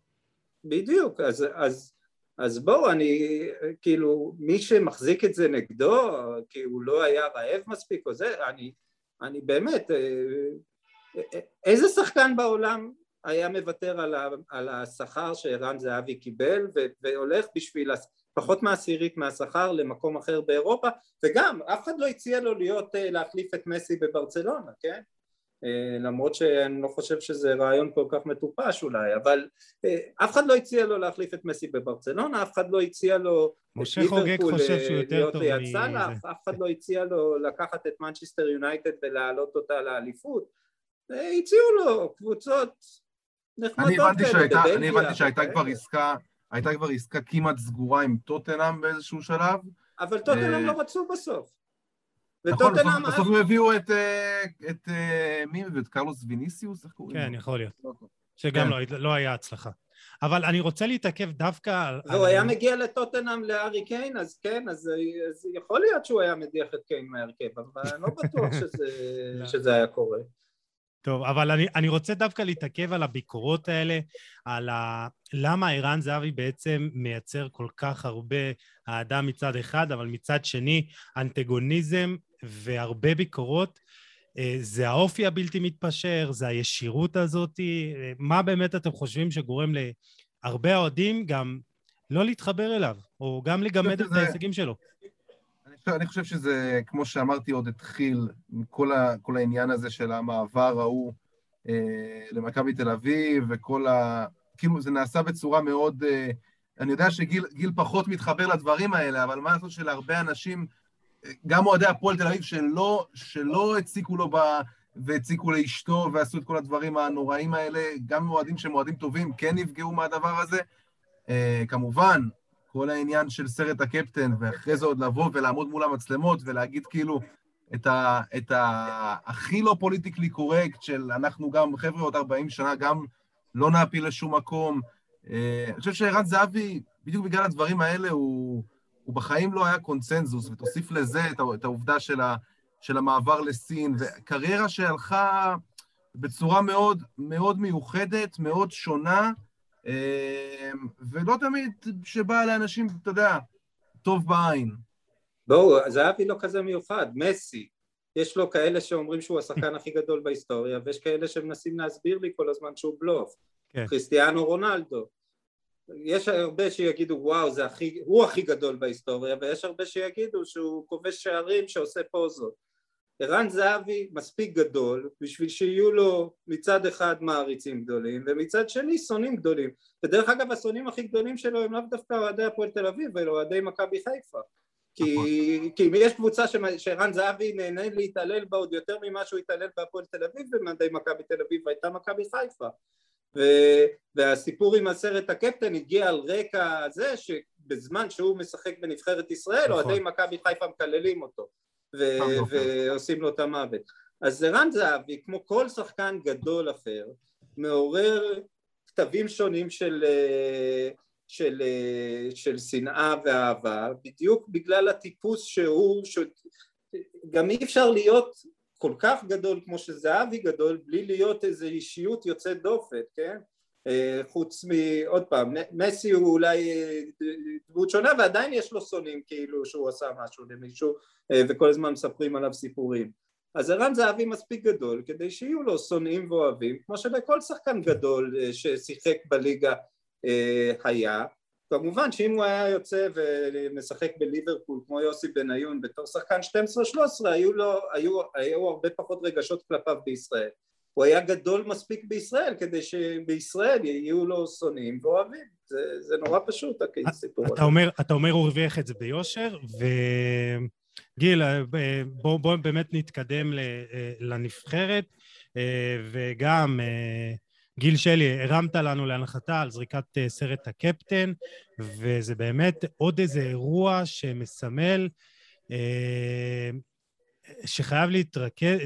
בדיוק, אז, אז, אז בואו, אני, כאילו, מי שמחזיק את זה נגדו, כי הוא לא היה רעב מספיק או זה, אני, אני באמת, אה, אה, איזה שחקן בעולם היה מוותר על, ה, על השכר שערן זהבי קיבל והולך בשביל פחות מעשירית מהשכר למקום אחר באירופה וגם אף אחד לא הציע לו להיות אה, להחליף את מסי בברצלונה כן? אה, למרות שאני לא חושב שזה רעיון כל כך מטופש אולי אבל אה, אף אחד לא הציע לו להחליף את מסי בברצלונה אף אחד לא הציע לו משה חוגג חושב שהוא יותר טוב מזה. אף אחד לא הציע לו לקחת את מנצ'סטר יונייטד ולהעלות אותה לאליפות. הציעו לו קבוצות נחמדות כאלה אני הבנתי שהייתה כבר עסקה הייתה כבר עסקה כמעט סגורה עם טוטנאם באיזשהו שלב. אבל טוטנאם אה, לא רצו בסוף. נכון, בסוף הם הביאו את, אה, את אה, מי הביאו? את קרלוס ויניסיוס? איך קוראים כן, יכול להיות. לא, לא. שגם כן. לא, לא היה הצלחה. אבל אני רוצה להתעכב דווקא על... והוא היה מגיע לטוטנאם לארי קיין, אז כן, אז, יכול להיות שהוא היה מדיח את קיין מהרכב, אבל אני לא בטוח שזה. שזה היה קורה. טוב, אבל אני, אני רוצה דווקא להתעכב על הביקורות האלה, על ה... למה ערן זהבי בעצם מייצר כל כך הרבה אהדה מצד אחד, אבל מצד שני אנטגוניזם והרבה ביקורות. אה, זה האופי הבלתי מתפשר, זה הישירות הזאת. אה, מה באמת אתם חושבים שגורם להרבה אוהדים גם לא להתחבר אליו, או גם לגמד את ההישגים שלו? אני חושב שזה, כמו שאמרתי, עוד התחיל כל, ה, כל העניין הזה של המעבר ההוא אה, למכבי תל אביב, וכל ה... כאילו, זה נעשה בצורה מאוד... אה, אני יודע שגיל פחות מתחבר לדברים האלה, אבל מה לעשות שלהרבה אנשים, גם אוהדי הפועל תל אביב שלא, שלא הציקו לו ב... והציקו לאשתו ועשו את כל הדברים הנוראים האלה, גם אוהדים שהם אוהדים טובים כן נפגעו מהדבר הזה. אה, כמובן, כל העניין של סרט הקפטן, ואחרי זה עוד לבוא ולעמוד מול המצלמות ולהגיד כאילו את, ה, את ה, הכי לא פוליטיקלי קורקט של אנחנו גם, חבר'ה, עוד 40 שנה, גם לא נעפיל לשום מקום. אה, אני חושב שערן זהבי, בדיוק בגלל הדברים האלה, הוא, הוא בחיים לא היה קונצנזוס, ותוסיף לזה את, את העובדה של, ה, של המעבר לסין, וקריירה שהלכה בצורה מאוד מאוד מיוחדת, מאוד שונה, ולא תמיד שבא לאנשים, אתה יודע, טוב בעין. בואו, זהבי לא כזה מיוחד, מסי, יש לו כאלה שאומרים שהוא השחקן הכי גדול בהיסטוריה, ויש כאלה שמנסים להסביר לי כל הזמן שהוא בלוף. כן. כריסטיאנו רונלדו. יש הרבה שיגידו וואו זה הכי, הוא הכי גדול בהיסטוריה ויש הרבה שיגידו שהוא כובש שערים שעושה פוזות ערן זהבי מספיק גדול בשביל שיהיו לו מצד אחד מעריצים גדולים ומצד שני שונאים גדולים ודרך אגב השונאים הכי גדולים שלו הם לאו דווקא אוהדי הפועל תל אביב אלא אוהדי מכבי חיפה כי, נכון. כי אם יש קבוצה שערן זהבי נהנה להתעלל בה עוד יותר ממה שהוא התעלל בהפועל תל אביב במדי מכבי תל אביב הייתה מכבי חיפה ו, והסיפור עם הסרט הקפטן הגיע על רקע זה שבזמן שהוא משחק בנבחרת ישראל נכון. אוהדי מכבי חיפה מקללים אותו ו- ועושים לו את המוות. אז ערן זהבי, כמו כל שחקן גדול אחר, מעורר כתבים שונים של, של, של שנאה ואהבה, בדיוק בגלל הטיפוס שהוא, ש... גם אי אפשר להיות כל כך גדול כמו שזהבי גדול בלי להיות איזו אישיות יוצאת דופן, כן? אה, חוץ מעוד פעם, מסי הוא אולי אה, דמות שונה ועדיין יש לו שונאים כאילו שהוא עשה משהו למישהו אה, וכל הזמן מספרים עליו סיפורים. אז ערן זהבי מספיק גדול כדי שיהיו לו שונאים ואוהבים כמו שלכל שחקן גדול ששיחק בליגה היה. כמובן שאם הוא היה יוצא ומשחק בליברפול כמו יוסי בניון בתור שחקן 12-13 היו, היו, היו הרבה פחות רגשות כלפיו בישראל הוא היה גדול מספיק בישראל כדי שבישראל יהיו לו שונאים ואוהבים זה, זה נורא פשוט הסיפור הזה. אתה אומר, אתה אומר הוא הרוויח את זה ביושר וגיל בוא, בוא באמת נתקדם אה, לנבחרת אה, וגם אה, גיל שלי, הרמת לנו להנחתה על זריקת סרט הקפטן, וזה באמת עוד איזה אירוע שמסמל אה, שחייב להתרכז,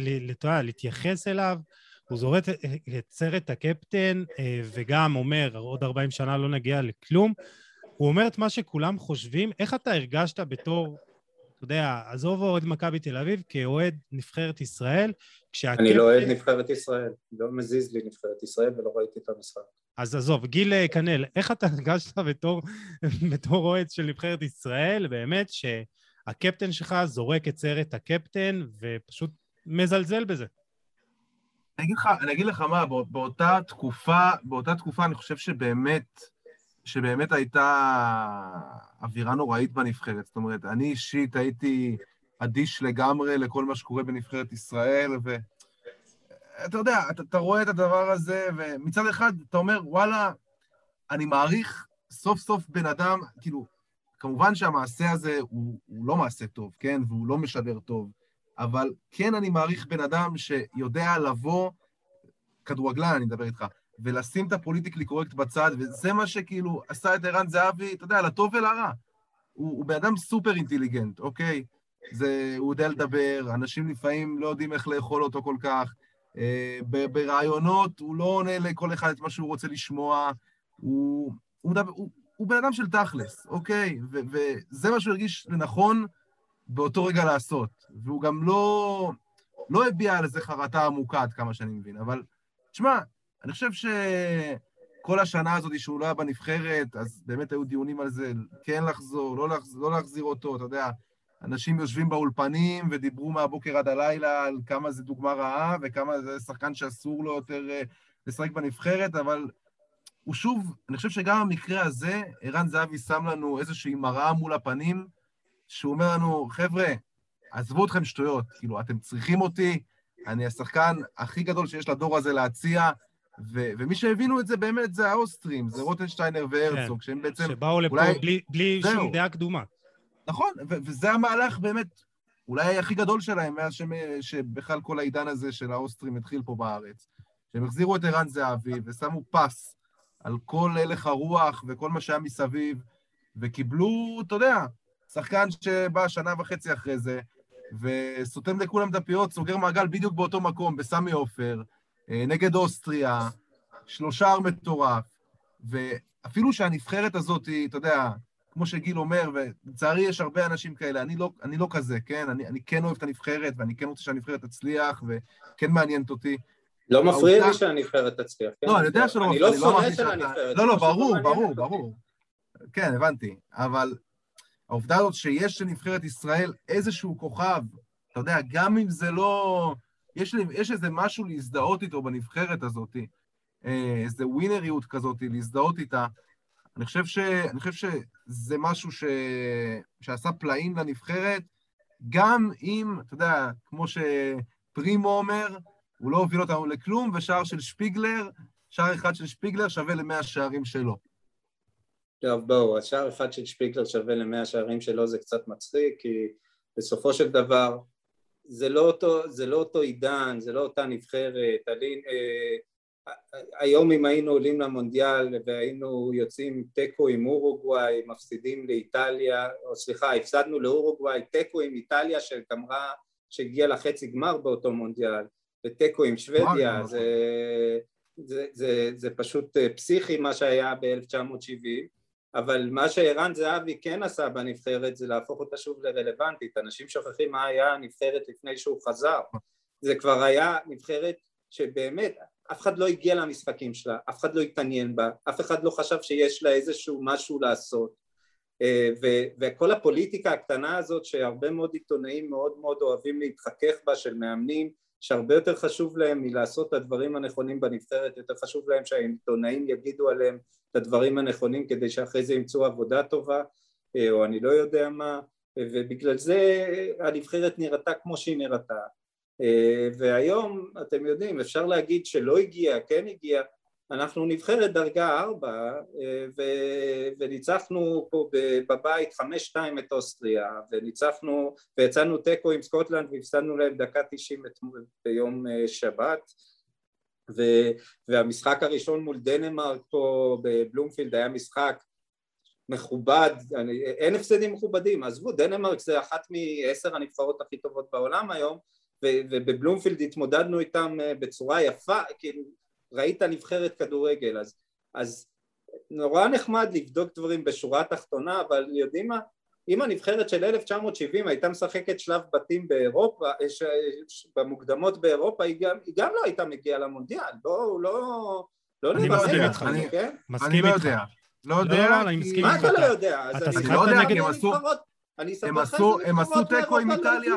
להתייחס אליו. הוא זורק את סרט הקפטן אה, וגם אומר, עוד 40 שנה לא נגיע לכלום. הוא אומר את מה שכולם חושבים. איך אתה הרגשת בתור, אתה יודע, עזוב אוהד מכבי תל אביב, כאוהד נבחרת ישראל, כשהקפטן... אני לא אוהד נבחרת ישראל, לא מזיז לי נבחרת ישראל ולא ראיתי את המשחק. אז עזוב, גיל אה, כנל, איך אתה הרגשת בתור, בתור אוהד של נבחרת ישראל, באמת, שהקפטן שלך זורק את סרט הקפטן ופשוט מזלזל בזה? אני אגיד לך, אני אגיד לך מה, באותה תקופה, באותה תקופה אני חושב שבאמת, שבאמת הייתה אווירה נוראית בנבחרת. זאת אומרת, אני אישית הייתי אדיש לגמרי לכל מה שקורה בנבחרת ישראל, ואתה יודע, אתה, אתה רואה את הדבר הזה, ומצד אחד אתה אומר, וואלה, אני מעריך סוף סוף בן אדם, כאילו, כמובן שהמעשה הזה הוא, הוא לא מעשה טוב, כן? והוא לא משדר טוב. אבל כן אני מעריך בן אדם שיודע לבוא, כדורגלן אני מדבר איתך, ולשים את הפוליטיקלי קורקט בצד, וזה מה שכאילו עשה את ערן זהבי, אתה יודע, לטוב ולרע. הוא, הוא בן אדם סופר אינטליגנט, אוקיי? זה, הוא יודע לדבר, אנשים לפעמים לא יודעים איך לאכול אותו כל כך. אה, ברעיונות הוא לא עונה לכל אחד את מה שהוא רוצה לשמוע, הוא, הוא, מדבר, הוא, הוא בן אדם של תכלס, אוקיי? ו, וזה מה שהוא הרגיש לנכון באותו רגע לעשות. והוא גם לא, לא הביע על איזה חרטה עמוקה, עד כמה שאני מבין. אבל, תשמע, אני חושב שכל השנה הזאת שהוא לא היה בנבחרת, אז באמת היו דיונים על זה, כן לחזור, לא, לחזור, לא להחזיר אותו, אתה יודע. אנשים יושבים באולפנים ודיברו מהבוקר עד הלילה על כמה זה דוגמה רעה וכמה זה שחקן שאסור לו יותר אה, לשחק בנבחרת, אבל הוא שוב, אני חושב שגם במקרה הזה, ערן זהבי שם לנו איזושהי מראה מול הפנים, שהוא אומר לנו, חבר'ה, עזבו אתכם שטויות, כאילו, אתם צריכים אותי, אני השחקן הכי גדול שיש לדור הזה להציע, ו- ומי שהבינו את זה באמת זה האוסטרים, זה רוטנשטיינר והרצוג, כן, שהם בעצם... שבאו לפה אולי... בלי, בלי שום דעה קדומה. נכון, ו- וזה המהלך באמת, אולי הכי גדול שלהם, מאז ש- שבכלל כל העידן הזה של האוסטרים התחיל פה בארץ. שהם החזירו את ערן זהבי ושמו פס על כל הלך הרוח וכל מה שהיה מסביב, וקיבלו, אתה יודע, שחקן שבא שנה וחצי אחרי זה, וסותם לכולם את הפיות, סוגר מעגל בדיוק באותו מקום, בסמי עופר, אה, נגד אוסטריה, שלושה מטורף, ואפילו שהנבחרת הזאת, אתה יודע, כמו שגיל אומר, ולצערי יש הרבה אנשים כאלה, אני לא, אני לא כזה, כן? אני, אני כן אוהב את הנבחרת, ואני כן רוצה שהנבחרת תצליח, וכן מעניינת אותי. לא מפריע לי שהנבחרת תצליח, כן? לא, אני יודע שלא מפריע, אני לא שונא של הנבחרת. לא, לא, ברור, ברור, ברור. כן, הבנתי. אבל העובדה הזאת שיש לנבחרת ישראל איזשהו כוכב, אתה יודע, גם אם זה לא... יש, יש איזה משהו להזדהות איתו בנבחרת הזאת, אה, איזה ווינריות כזאת, להזדהות איתה. אני חושב, ש, אני חושב שזה משהו ש, שעשה פלאים לנבחרת, גם אם, אתה יודע, כמו שפרימו אומר, הוא לא הוביל אותנו לכלום, ושער של שפיגלר, שער אחד של שפיגלר שווה למאה שערים שלו. טוב בואו, השער אחד של שפיקלר שווה למאה שערים שלו זה קצת מצחיק כי בסופו של דבר זה לא אותו, זה לא אותו עידן, זה לא אותה נבחרת, עלין, אה, היום אם היינו עולים למונדיאל והיינו יוצאים תיקו עם אורוגוואי, מפסידים לאיטליה, או סליחה, הפסדנו לאורוגוואי, תיקו עם איטליה שגמרה, שהגיעה לחצי גמר באותו מונדיאל, ותיקו עם שוודיה, זה, זה, זה, זה פשוט אה, פסיכי מה שהיה ב-1970 אבל מה שערן זהבי כן עשה בנבחרת זה להפוך אותה שוב לרלוונטית, אנשים שוכחים מה היה הנבחרת לפני שהוא חזר, זה כבר היה נבחרת שבאמת אף אחד לא הגיע למשחקים שלה, אף אחד לא התעניין בה, אף אחד לא חשב שיש לה איזשהו משהו לעשות. אה, ו- וכל הפוליטיקה הקטנה הזאת שהרבה מאוד עיתונאים מאוד מאוד אוהבים להתחכך בה של מאמנים שהרבה יותר חשוב להם מלעשות את הדברים הנכונים בנבחרת, יותר חשוב להם שהעיתונאים יגידו עליהם את הדברים הנכונים כדי שאחרי זה ימצאו עבודה טובה אה, או אני לא יודע מה ובגלל זה הנבחרת נראתה כמו שהיא נראתה. אה, והיום אתם יודעים אפשר להגיד שלא הגיע, כן הגיע אנחנו נבחרת דרגה ארבע אה, וניצחנו פה בבית חמש שתיים את אוסטריה וניצחנו ויצאנו תיקו עם סקוטלנד והפסדנו להם דקה תשעים ביום שבת. ו, והמשחק הראשון מול דנמרק פה בבלומפילד היה משחק מכובד, אני, אין הפסדים מכובדים, עזבו, דנמרק זה אחת מעשר הנבחרות הכי טובות בעולם היום, ו, ובבלומפילד התמודדנו איתם אה, בצורה יפה, כאילו ראית נבחרת כדורגל, אז, אז נורא נחמד לבדוק דברים בשורה התחתונה, אבל יודעים מה, אם הנבחרת של 1970 הייתה משחקת שלב בתים באירופה, אה, ש... במוקדמות באירופה, היא גם, היא גם לא הייתה מגיעה למונדיאל, בואו לא... לא נבזל לא איתך, אני כן? מסכים איתך. לא יודע. לא, לא, אני מסכים איתך. מה אתה לא יודע? אתה שיחקת נגד... הם עשו הם עשו תיקו עם איטליה,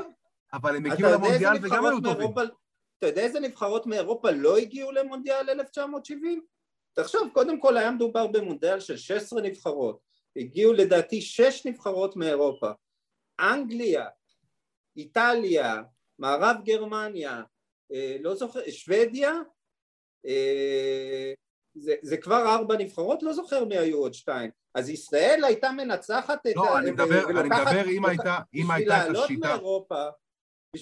אבל הם הגיעו למונדיאל וגם היו טובים. אתה יודע איזה נבחרות מאירופה לא הגיעו למונדיאל 1970? תחשוב, קודם כל היה מדובר במונדיאל של 16 נבחרות, הגיעו לדעתי 6 נבחרות מאירופה, אנגליה, איטליה, מערב גרמניה, אה, לא זוכר, שוודיה, אה, זה, זה כבר ארבע נבחרות, לא זוכר מי היו עוד שתיים. אז ישראל הייתה מנצחת את... לא, ה... אני מדבר, אני מדבר אם הייתה, אם הייתה את השיטה... מאירופה,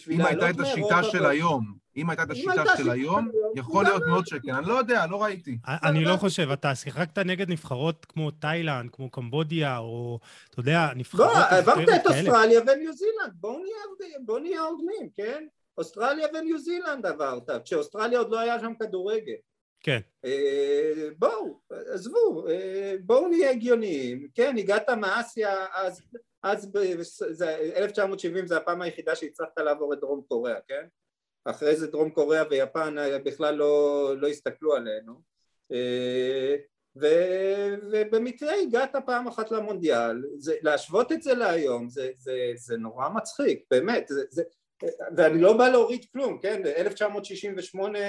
אם הייתה את השיטה של היום, אם הייתה את השיטה של היום, יכול להיות מאוד שכן. אני לא יודע, לא ראיתי. אני לא חושב, אתה שיחקת נגד נבחרות כמו תאילנד, כמו קמבודיה, או, אתה יודע, נבחרות... לא, עברת את אוסטרליה וניו זילנד, בואו נהיה הוגנים, כן? אוסטרליה וניו זילנד עברת, כשאוסטרליה עוד לא היה שם כדורגל. כן. אה, בואו, עזבו, אה, בואו נהיה הגיוניים, כן, הגעת מאסיה, אז, אז ב, 1970 זה הפעם היחידה שהצלחת לעבור את דרום קוריאה, כן? אחרי זה דרום קוריאה ויפן אה, בכלל לא, לא הסתכלו עלינו ו, ובמקרה הגעת פעם אחת למונדיאל, זה, להשוות את זה להיום זה, זה, זה נורא מצחיק, באמת, זה, זה, ואני לא בא להוריד כלום, כן? 1968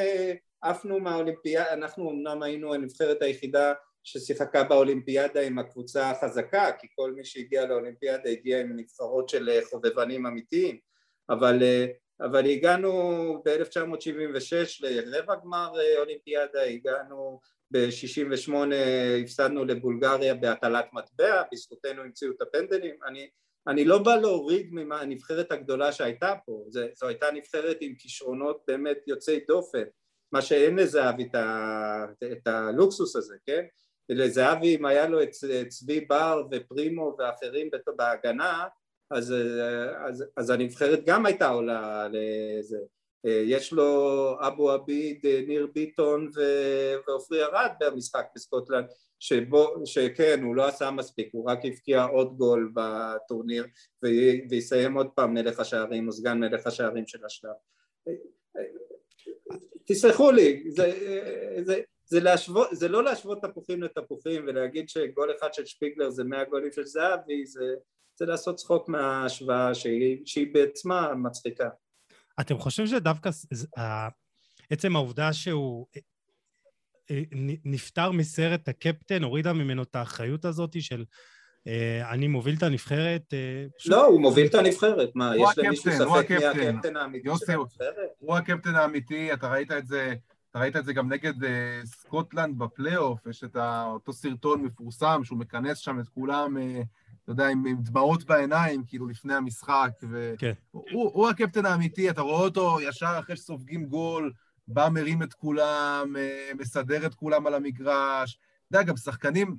עפנו מהאולימפיאדה, אנחנו אמנם היינו הנבחרת היחידה ששיחקה באולימפיאדה עם הקבוצה החזקה, כי כל מי שהגיע לאולימפיאדה הגיע עם נבחרות של חובבנים אמיתיים, אבל, אבל הגענו ב-1976 לרבע גמר אולימפיאדה, הגענו ב-68 הפסדנו לבולגריה בהטלת מטבע, בזכותנו המציאו את הפנדלים, אני אני לא בא להוריד מהנבחרת הגדולה שהייתה פה, זה, זו הייתה נבחרת עם כישרונות באמת יוצאי דופן, מה שאין לזהבי את, את הלוקסוס הזה, כן? לזהבי אם היה לו את צבי בר ופרימו ואחרים בהגנה, אז, אז, אז הנבחרת גם הייתה עולה לזה. יש לו אבו עביד, ניר ביטון ועופרי ארד במשחק בסקוטלנד שבו, שכן, הוא לא עשה מספיק, הוא רק הבקיע עוד גול בטורניר ויסיים עוד פעם מלך השערים או סגן מלך השערים של השלב. תסלחו לי, זה, זה, זה, להשוות, זה לא להשוות תפוחים לתפוחים ולהגיד שגול אחד של שפיגלר זה מאה גולים של זהבי, זה, זה לעשות צחוק מההשוואה שהיא, שהיא בעצמה מצחיקה. אתם חושבים שדווקא עצם העובדה שהוא אה, נפטר מסרט הקפטן, הורידה ממנו את האחריות הזאת של אה, אני מוביל את הנבחרת. אה, לא, הוא מוביל את הנבחרת. מה, יש למישהו ספק מי הקפטן האמיתי של הנבחרת? הוא הקפטן האמיתי, אתה ראית את זה... אתה ראית את זה גם נגד uh, סקוטלנד בפלייאוף, יש את אותו סרטון מפורסם שהוא מכנס שם את כולם, uh, אתה יודע, עם, עם דמעות בעיניים, כאילו לפני המשחק, והוא כן. הוא, הוא הקפטן האמיתי, אתה רואה אותו ישר אחרי שסופגים גול, בא מרים את כולם, אה, מסדר את כולם על המגרש. אתה יודע, גם שחקנים,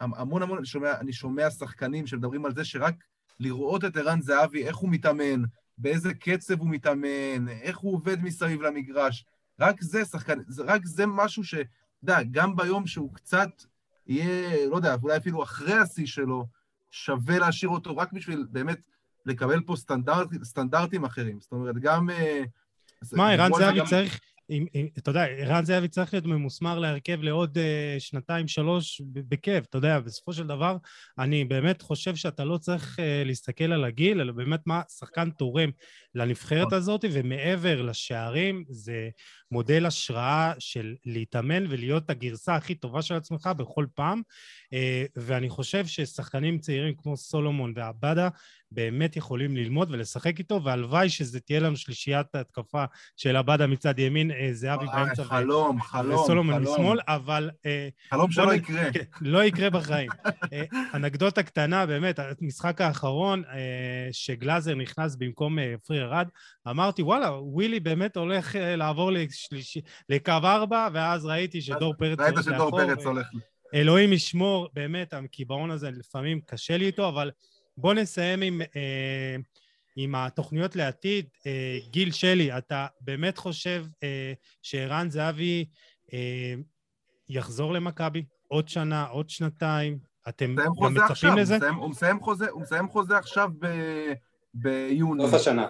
המון המון, אני שומע, אני שומע שחקנים שמדברים על זה שרק לראות את ערן זהבי, איך הוא מתאמן, באיזה קצב הוא מתאמן, איך הוא עובד מסביב למגרש, רק זה שחקן, רק זה משהו ש... אתה יודע, גם ביום שהוא קצת יהיה, לא יודע, אולי אפילו אחרי השיא שלו, שווה להשאיר אותו רק בשביל באמת לקבל פה סטנדרט, סטנדרטים אחרים. זאת אומרת, גם... אה, מה, ערן זהבי צריך... אם, אם, אתה יודע, ערן זהבי צריך להיות ממוסמר להרכב לעוד uh, שנתיים, שלוש, בכיף, אתה יודע, בסופו של דבר, אני באמת חושב שאתה לא צריך uh, להסתכל על הגיל, אלא באמת מה שחקן תורם לנבחרת נכון. הזאת, ומעבר לשערים, זה מודל השראה של להתאמן ולהיות הגרסה הכי טובה של עצמך בכל פעם, uh, ואני חושב ששחקנים צעירים כמו סולומון ועבדה, באמת יכולים ללמוד ולשחק איתו, והלוואי שזה תהיה לנו שלישיית התקפה של עבדה מצד ימין, אה, זהבי באמצע. חלום, חלום, וסולומון משמאל, אבל... אה, חלום שלא יקרה. כן, לא יקרה בחיים. אה, אנקדוטה קטנה, באמת, המשחק האחרון, שגלאזר נכנס במקום פרי ארד, אמרתי, וואלה, ווילי באמת הולך לעבור שלישי, לקו ארבע, ואז ראיתי שדור פרץ ראית שדור פרץ הולך. אלוהים ישמור, באמת, הקיבעון הזה לפעמים קשה לי איתו, אבל בוא נסיים עם, אה, עם התוכניות לעתיד. אה, גיל שלי, אתה באמת חושב אה, שערן זהבי אה, יחזור למכבי עוד שנה, עוד שנתיים? אתם גם מצפים עכשיו, לזה? הוא מסיים, הוא מסיים חוזה, הוא מסיים חוזה עכשיו ב, ביוני. סוף השנה.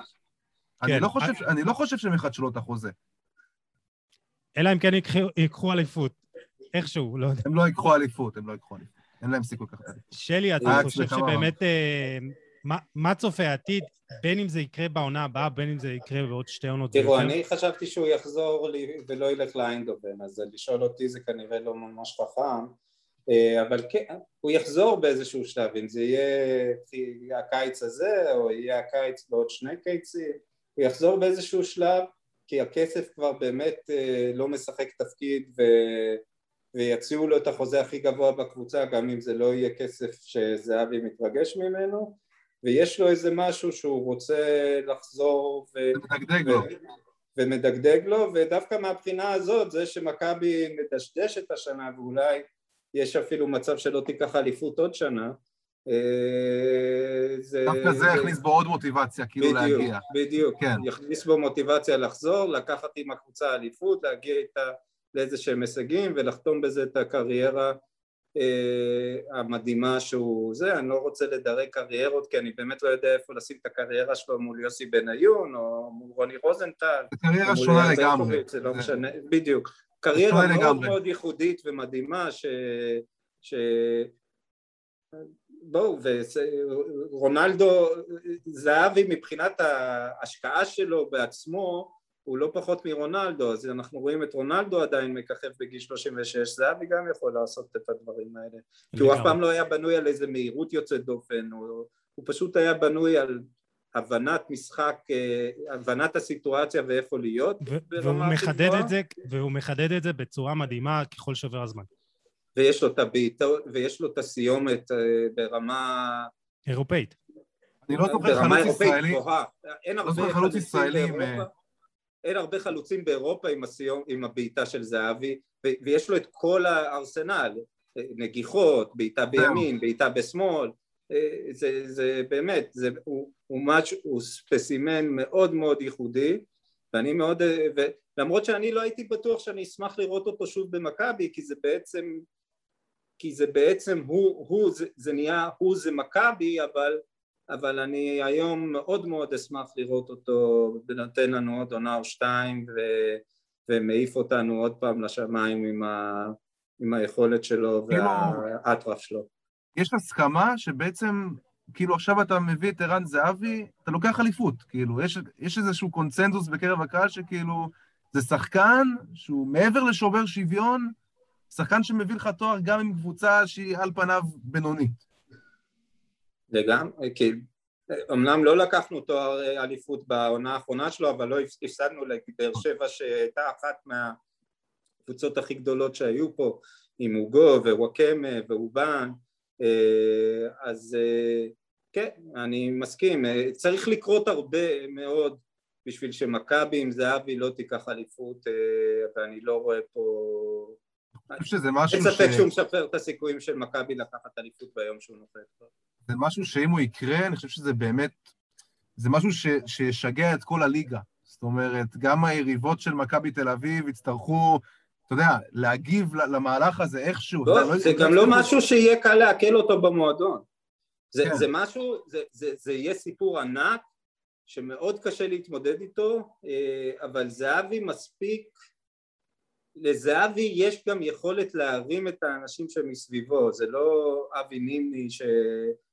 אני, כן. לא חושב, אני לא חושב שהם יחדשו את החוזה. אלא אם כן ייקחו, אליפות. איכשהו, לא יודע. הם לא ייקחו אליפות, הם לא ייקחו אליפות. אין להם סיכוי אליפות. שלי, אתה אה, חושב שבאמת... אה, מה, מה צופה העתיד, בין אם זה יקרה בעונה הבאה, בין אם זה יקרה בעוד שתי עונות תראו? אני חשבתי שהוא יחזור לי ולא ילך לאיינדובן, אז לשאול אותי זה כנראה לא ממש חכם, אה, אבל כן, הוא יחזור באיזשהו שלב, אם זה יהיה הקיץ הזה, או יהיה הקיץ בעוד שני קיצים, הוא יחזור באיזשהו שלב, כי הכסף כבר באמת אה, לא משחק תפקיד ו... ויציעו לו את החוזה הכי גבוה בקבוצה גם אם זה לא יהיה כסף שזהבי מתרגש ממנו ויש לו איזה משהו שהוא רוצה לחזור ו... מדגדג לו. ומדגדג לו ודווקא מהבחינה הזאת זה שמכבי מדשדשת השנה ואולי יש אפילו מצב שלא תיקח אליפות עוד שנה זה... דווקא זה יכניס בו עוד מוטיבציה, כאילו בדיוק, להגיע. בדיוק, כן. יכניס בו מוטיבציה לחזור, לקחת עם הקבוצה אליפות, להגיע איתה לאיזה שהם הישגים ולחתום בזה את הקריירה אה, המדהימה שהוא זה, אני לא רוצה לדרג קריירות כי אני באמת לא יודע איפה לשים את הקריירה שלו מול יוסי בניון או מול רוני רוזנטל קריירה שונה לגמרי. זה לא זה- משנה, בדיוק, קריירה מאוד לגמרי. מאוד ייחודית ומדהימה ש... ש... בואו, ורונלדו, זהבי מבחינת ההשקעה שלו בעצמו הוא לא פחות מרונלדו, אז אנחנו רואים את רונלדו עדיין מככב בגיל 36, זהבי גם יכול לעשות את הדברים האלה, כי הוא אף פעם לא היה בנוי על איזה מהירות יוצאת דופן, הוא, הוא פשוט היה בנוי על הבנת משחק, אה, הבנת הסיטואציה ואיפה להיות, והוא מחדד. את זה, והוא מחדד את זה בצורה מדהימה ככל שעובר הזמן. ויש לו את הבעיטות, ויש לו את הסיומת אה, ברמה אירופאית. אני לא זוכר ברמה חלוץ אירופאית ישראלי. אין הרבה זוכר חלוץ חלוצים ישראלי באירופה. אין הרבה חלוצים באירופה עם, הסיום, עם הבעיטה של זהבי, ויש לו את כל הארסנל, נגיחות, בעיטה בימין, בעיטה בשמאל, אה, זה, זה באמת, זה, הוא, הוא, מש, הוא ספסימן מאוד מאוד ייחודי, ואני מאוד, אה, ולמרות שאני לא הייתי בטוח שאני אשמח לראות אותו שוב במכבי, כי זה בעצם, כי זה בעצם הוא, הוא זה, זה נהיה, הוא זה מכבי, אבל אבל אני היום מאוד מאוד אשמח לראות אותו נותן לנו עוד עונה או שתיים ו... ומעיף אותנו עוד פעם לשמיים עם, ה... עם היכולת שלו כאילו- והאטרף שלו. יש הסכמה שבעצם, כאילו עכשיו אתה מביא את ערן זהבי, אתה לוקח אליפות, כאילו, יש, יש איזשהו קונצנזוס בקרב הקהל שכאילו, זה שחקן שהוא מעבר לשובר שוויון, שחקן שמביא לך תואר גם עם קבוצה שהיא על פניו בינונית. לגמרי, כי אמנם לא לקחנו תואר אליפות בעונה האחרונה שלו, אבל לא הפסדנו לבאר שבע שהייתה אחת מהקבוצות הכי גדולות שהיו פה, עם אוגו ווואקמה ואובן, אז כן, אני מסכים, צריך לקרות הרבה מאוד בשביל שמכבי עם זהבי לא תיקח אליפות, ואני לא רואה פה... אני חושב שזה משהו אין ספק ש- שהוא משפר את הסיכויים של מכבי לקחת אליפות ביום שהוא נופל. זה משהו שאם הוא יקרה, אני חושב שזה באמת, זה משהו ש, שישגע את כל הליגה. זאת אומרת, גם היריבות של מכבי תל אביב יצטרכו, אתה יודע, להגיב למהלך הזה איכשהו. אתה יודע, לא, זה גם לא יצטרכו- משהו שיהיה קל לעכל אותו במועדון. זה, כן. זה משהו, זה, זה, זה יהיה סיפור ענק שמאוד קשה להתמודד איתו, אה, אבל זהבי מספיק, לזהבי יש גם יכולת להרים את האנשים שמסביבו, זה לא אבי נימני ש,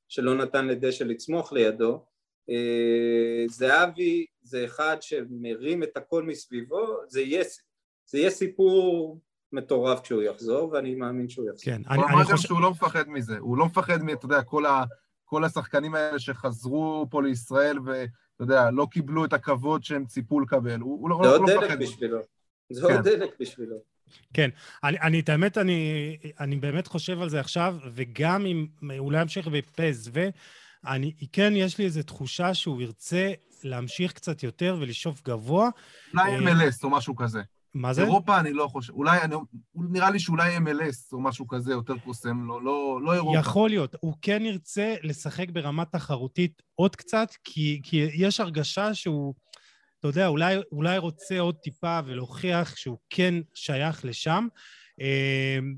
שלא נתן לדשא לצמוח לידו, אה, זהבי זה אחד שמרים את הכל מסביבו, זה יהיה, זה יהיה סיפור מטורף כשהוא יחזור, ואני מאמין שהוא יחזור. כן, אני, אני חושב... שהוא לא מפחד מזה. הוא לא מפחד מ... אתה יודע, כל, ה, כל השחקנים האלה שחזרו פה לישראל ואתה יודע, לא קיבלו את הכבוד שהם ציפו לקבל. הוא, הוא, לא- זה הוא עוד לא דלק מפחד. בשבילו, זה כן. עוד דלק בשבילו. אני, אני, את האמת, אני, אני באמת חושב על זה עכשיו, וגם אם אולי אמשיך בפז, ואני, כן, יש לי איזו תחושה שהוא ירצה להמשיך קצת יותר ולשאוף גבוה. אולי אה, MLS או משהו כזה. מה זה? אירופה אני לא חושב, אולי, אני, נראה לי שאולי MLS או משהו כזה יותר קוסם, לא, לא, לא אירופה. יכול להיות. הוא כן ירצה לשחק ברמה תחרותית עוד קצת, כי, כי יש הרגשה שהוא, אתה יודע, אולי, אולי רוצה עוד טיפה ולהוכיח שהוא כן שייך לשם. אמ,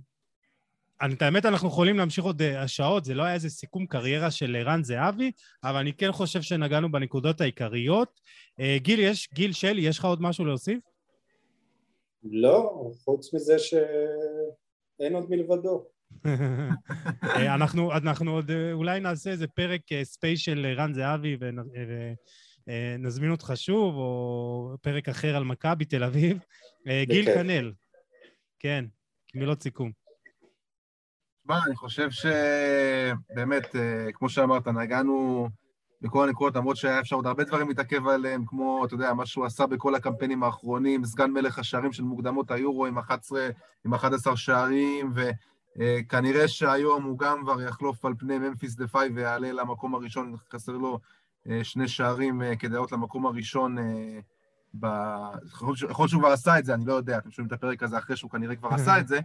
את האמת, אנחנו יכולים להמשיך עוד השעות, אה, זה לא היה איזה סיכום קריירה של ערן זהבי, אבל אני כן חושב שנגענו בנקודות העיקריות. אה, גיל, יש, גיל שלי, יש לך עוד משהו להוסיף? לא, חוץ מזה שאין עוד מלבדו. אה, אנחנו, אנחנו עוד אולי נעשה איזה פרק ספיישל רן זהבי ונזמין אותך שוב, או פרק אחר על מכבי תל אביב. גיל כנל, כן, מילות סיכום. תשמע, אני חושב שבאמת, אה, כמו שאמרת, נגענו בכל הנקודות, למרות שהיה אפשר עוד הרבה דברים להתעכב עליהם, כמו, אתה יודע, מה שהוא עשה בכל הקמפיינים האחרונים, סגן מלך השערים של מוקדמות היורו עם 11, עם 11 שערים, וכנראה שהיום הוא גם כבר יחלוף על פני ממפיס דה פאי ויעלה למקום הראשון, חסר לו אה, שני שערים אה, כדי לעלות למקום הראשון. ב... יכול להיות שהוא כבר עשה את זה, אני לא יודע, אתם שומעים את הפרק הזה אחרי שהוא כנראה כבר עשה את זה,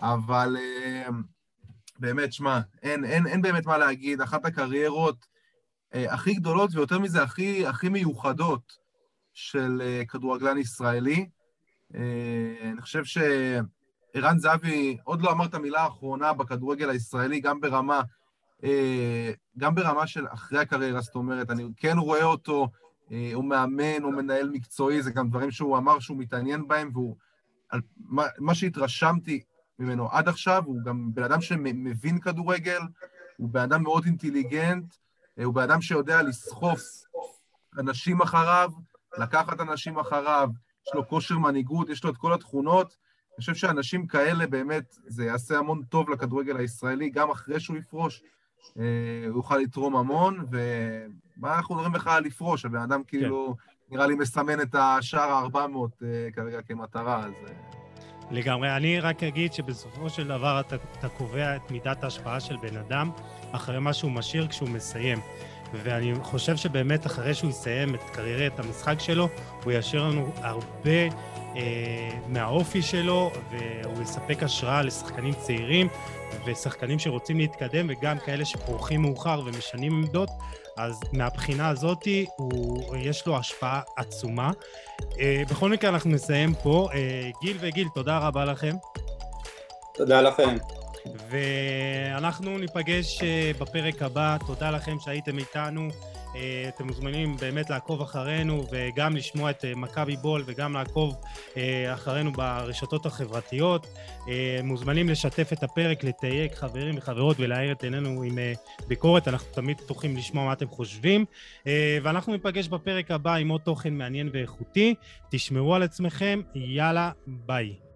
אבל באמת, שמע, אין, אין, אין באמת מה להגיד, אחת הקריירות אה, הכי גדולות ויותר מזה הכי, הכי מיוחדות של אה, כדורגלן ישראלי. אה, אני חושב שערן זהבי עוד לא אמר את המילה האחרונה בכדורגל הישראלי, גם ברמה, אה, גם ברמה של אחרי הקריירה, זאת אומרת, אני כן רואה אותו, אה, הוא מאמן, הוא מנהל מקצועי, זה גם דברים שהוא אמר שהוא מתעניין בהם, והוא... על, מה, מה שהתרשמתי ממנו עד עכשיו, הוא גם בן אדם שמבין כדורגל, הוא בן אדם מאוד אינטליגנט, אה, הוא בן אדם שיודע לסחוף אנשים אחריו, לקחת אנשים אחריו, יש לו כושר מנהיגות, יש לו את כל התכונות. אני חושב שאנשים כאלה באמת, זה יעשה המון טוב לכדורגל הישראלי, גם אחרי שהוא יפרוש, אה, הוא יוכל לתרום המון, ומה אנחנו מדברים בכלל לפרוש? הבן אדם כאילו, כן. נראה לי מסמן את השער ה-400 אה, כרגע כמטרה, אז... לגמרי. אני רק אגיד שבסופו של דבר אתה, אתה קובע את מידת ההשפעה של בן אדם אחרי מה שהוא משאיר כשהוא מסיים. ואני חושב שבאמת אחרי שהוא יסיים את קריירת המשחק שלו, הוא ישאיר לנו הרבה אה, מהאופי שלו, והוא יספק השראה לשחקנים צעירים ושחקנים שרוצים להתקדם, וגם כאלה שפורחים מאוחר ומשנים עמדות. אז מהבחינה הזאת הוא, יש לו השפעה עצומה. אה, בכל מקרה אנחנו נסיים פה. אה, גיל וגיל, תודה רבה לכם. תודה לכם. ואנחנו ניפגש אה, בפרק הבא. תודה לכם שהייתם איתנו. אה, אתם מוזמנים באמת לעקוב אחרינו וגם לשמוע את אה, מכבי בול וגם לעקוב אה, אחרינו ברשתות החברתיות. מוזמנים לשתף את הפרק, לתייג חברים וחברות ולהאיר את עינינו עם ביקורת, אנחנו תמיד פתוחים לשמוע מה אתם חושבים. ואנחנו ניפגש בפרק הבא עם עוד תוכן מעניין ואיכותי. תשמרו על עצמכם, יאללה, ביי.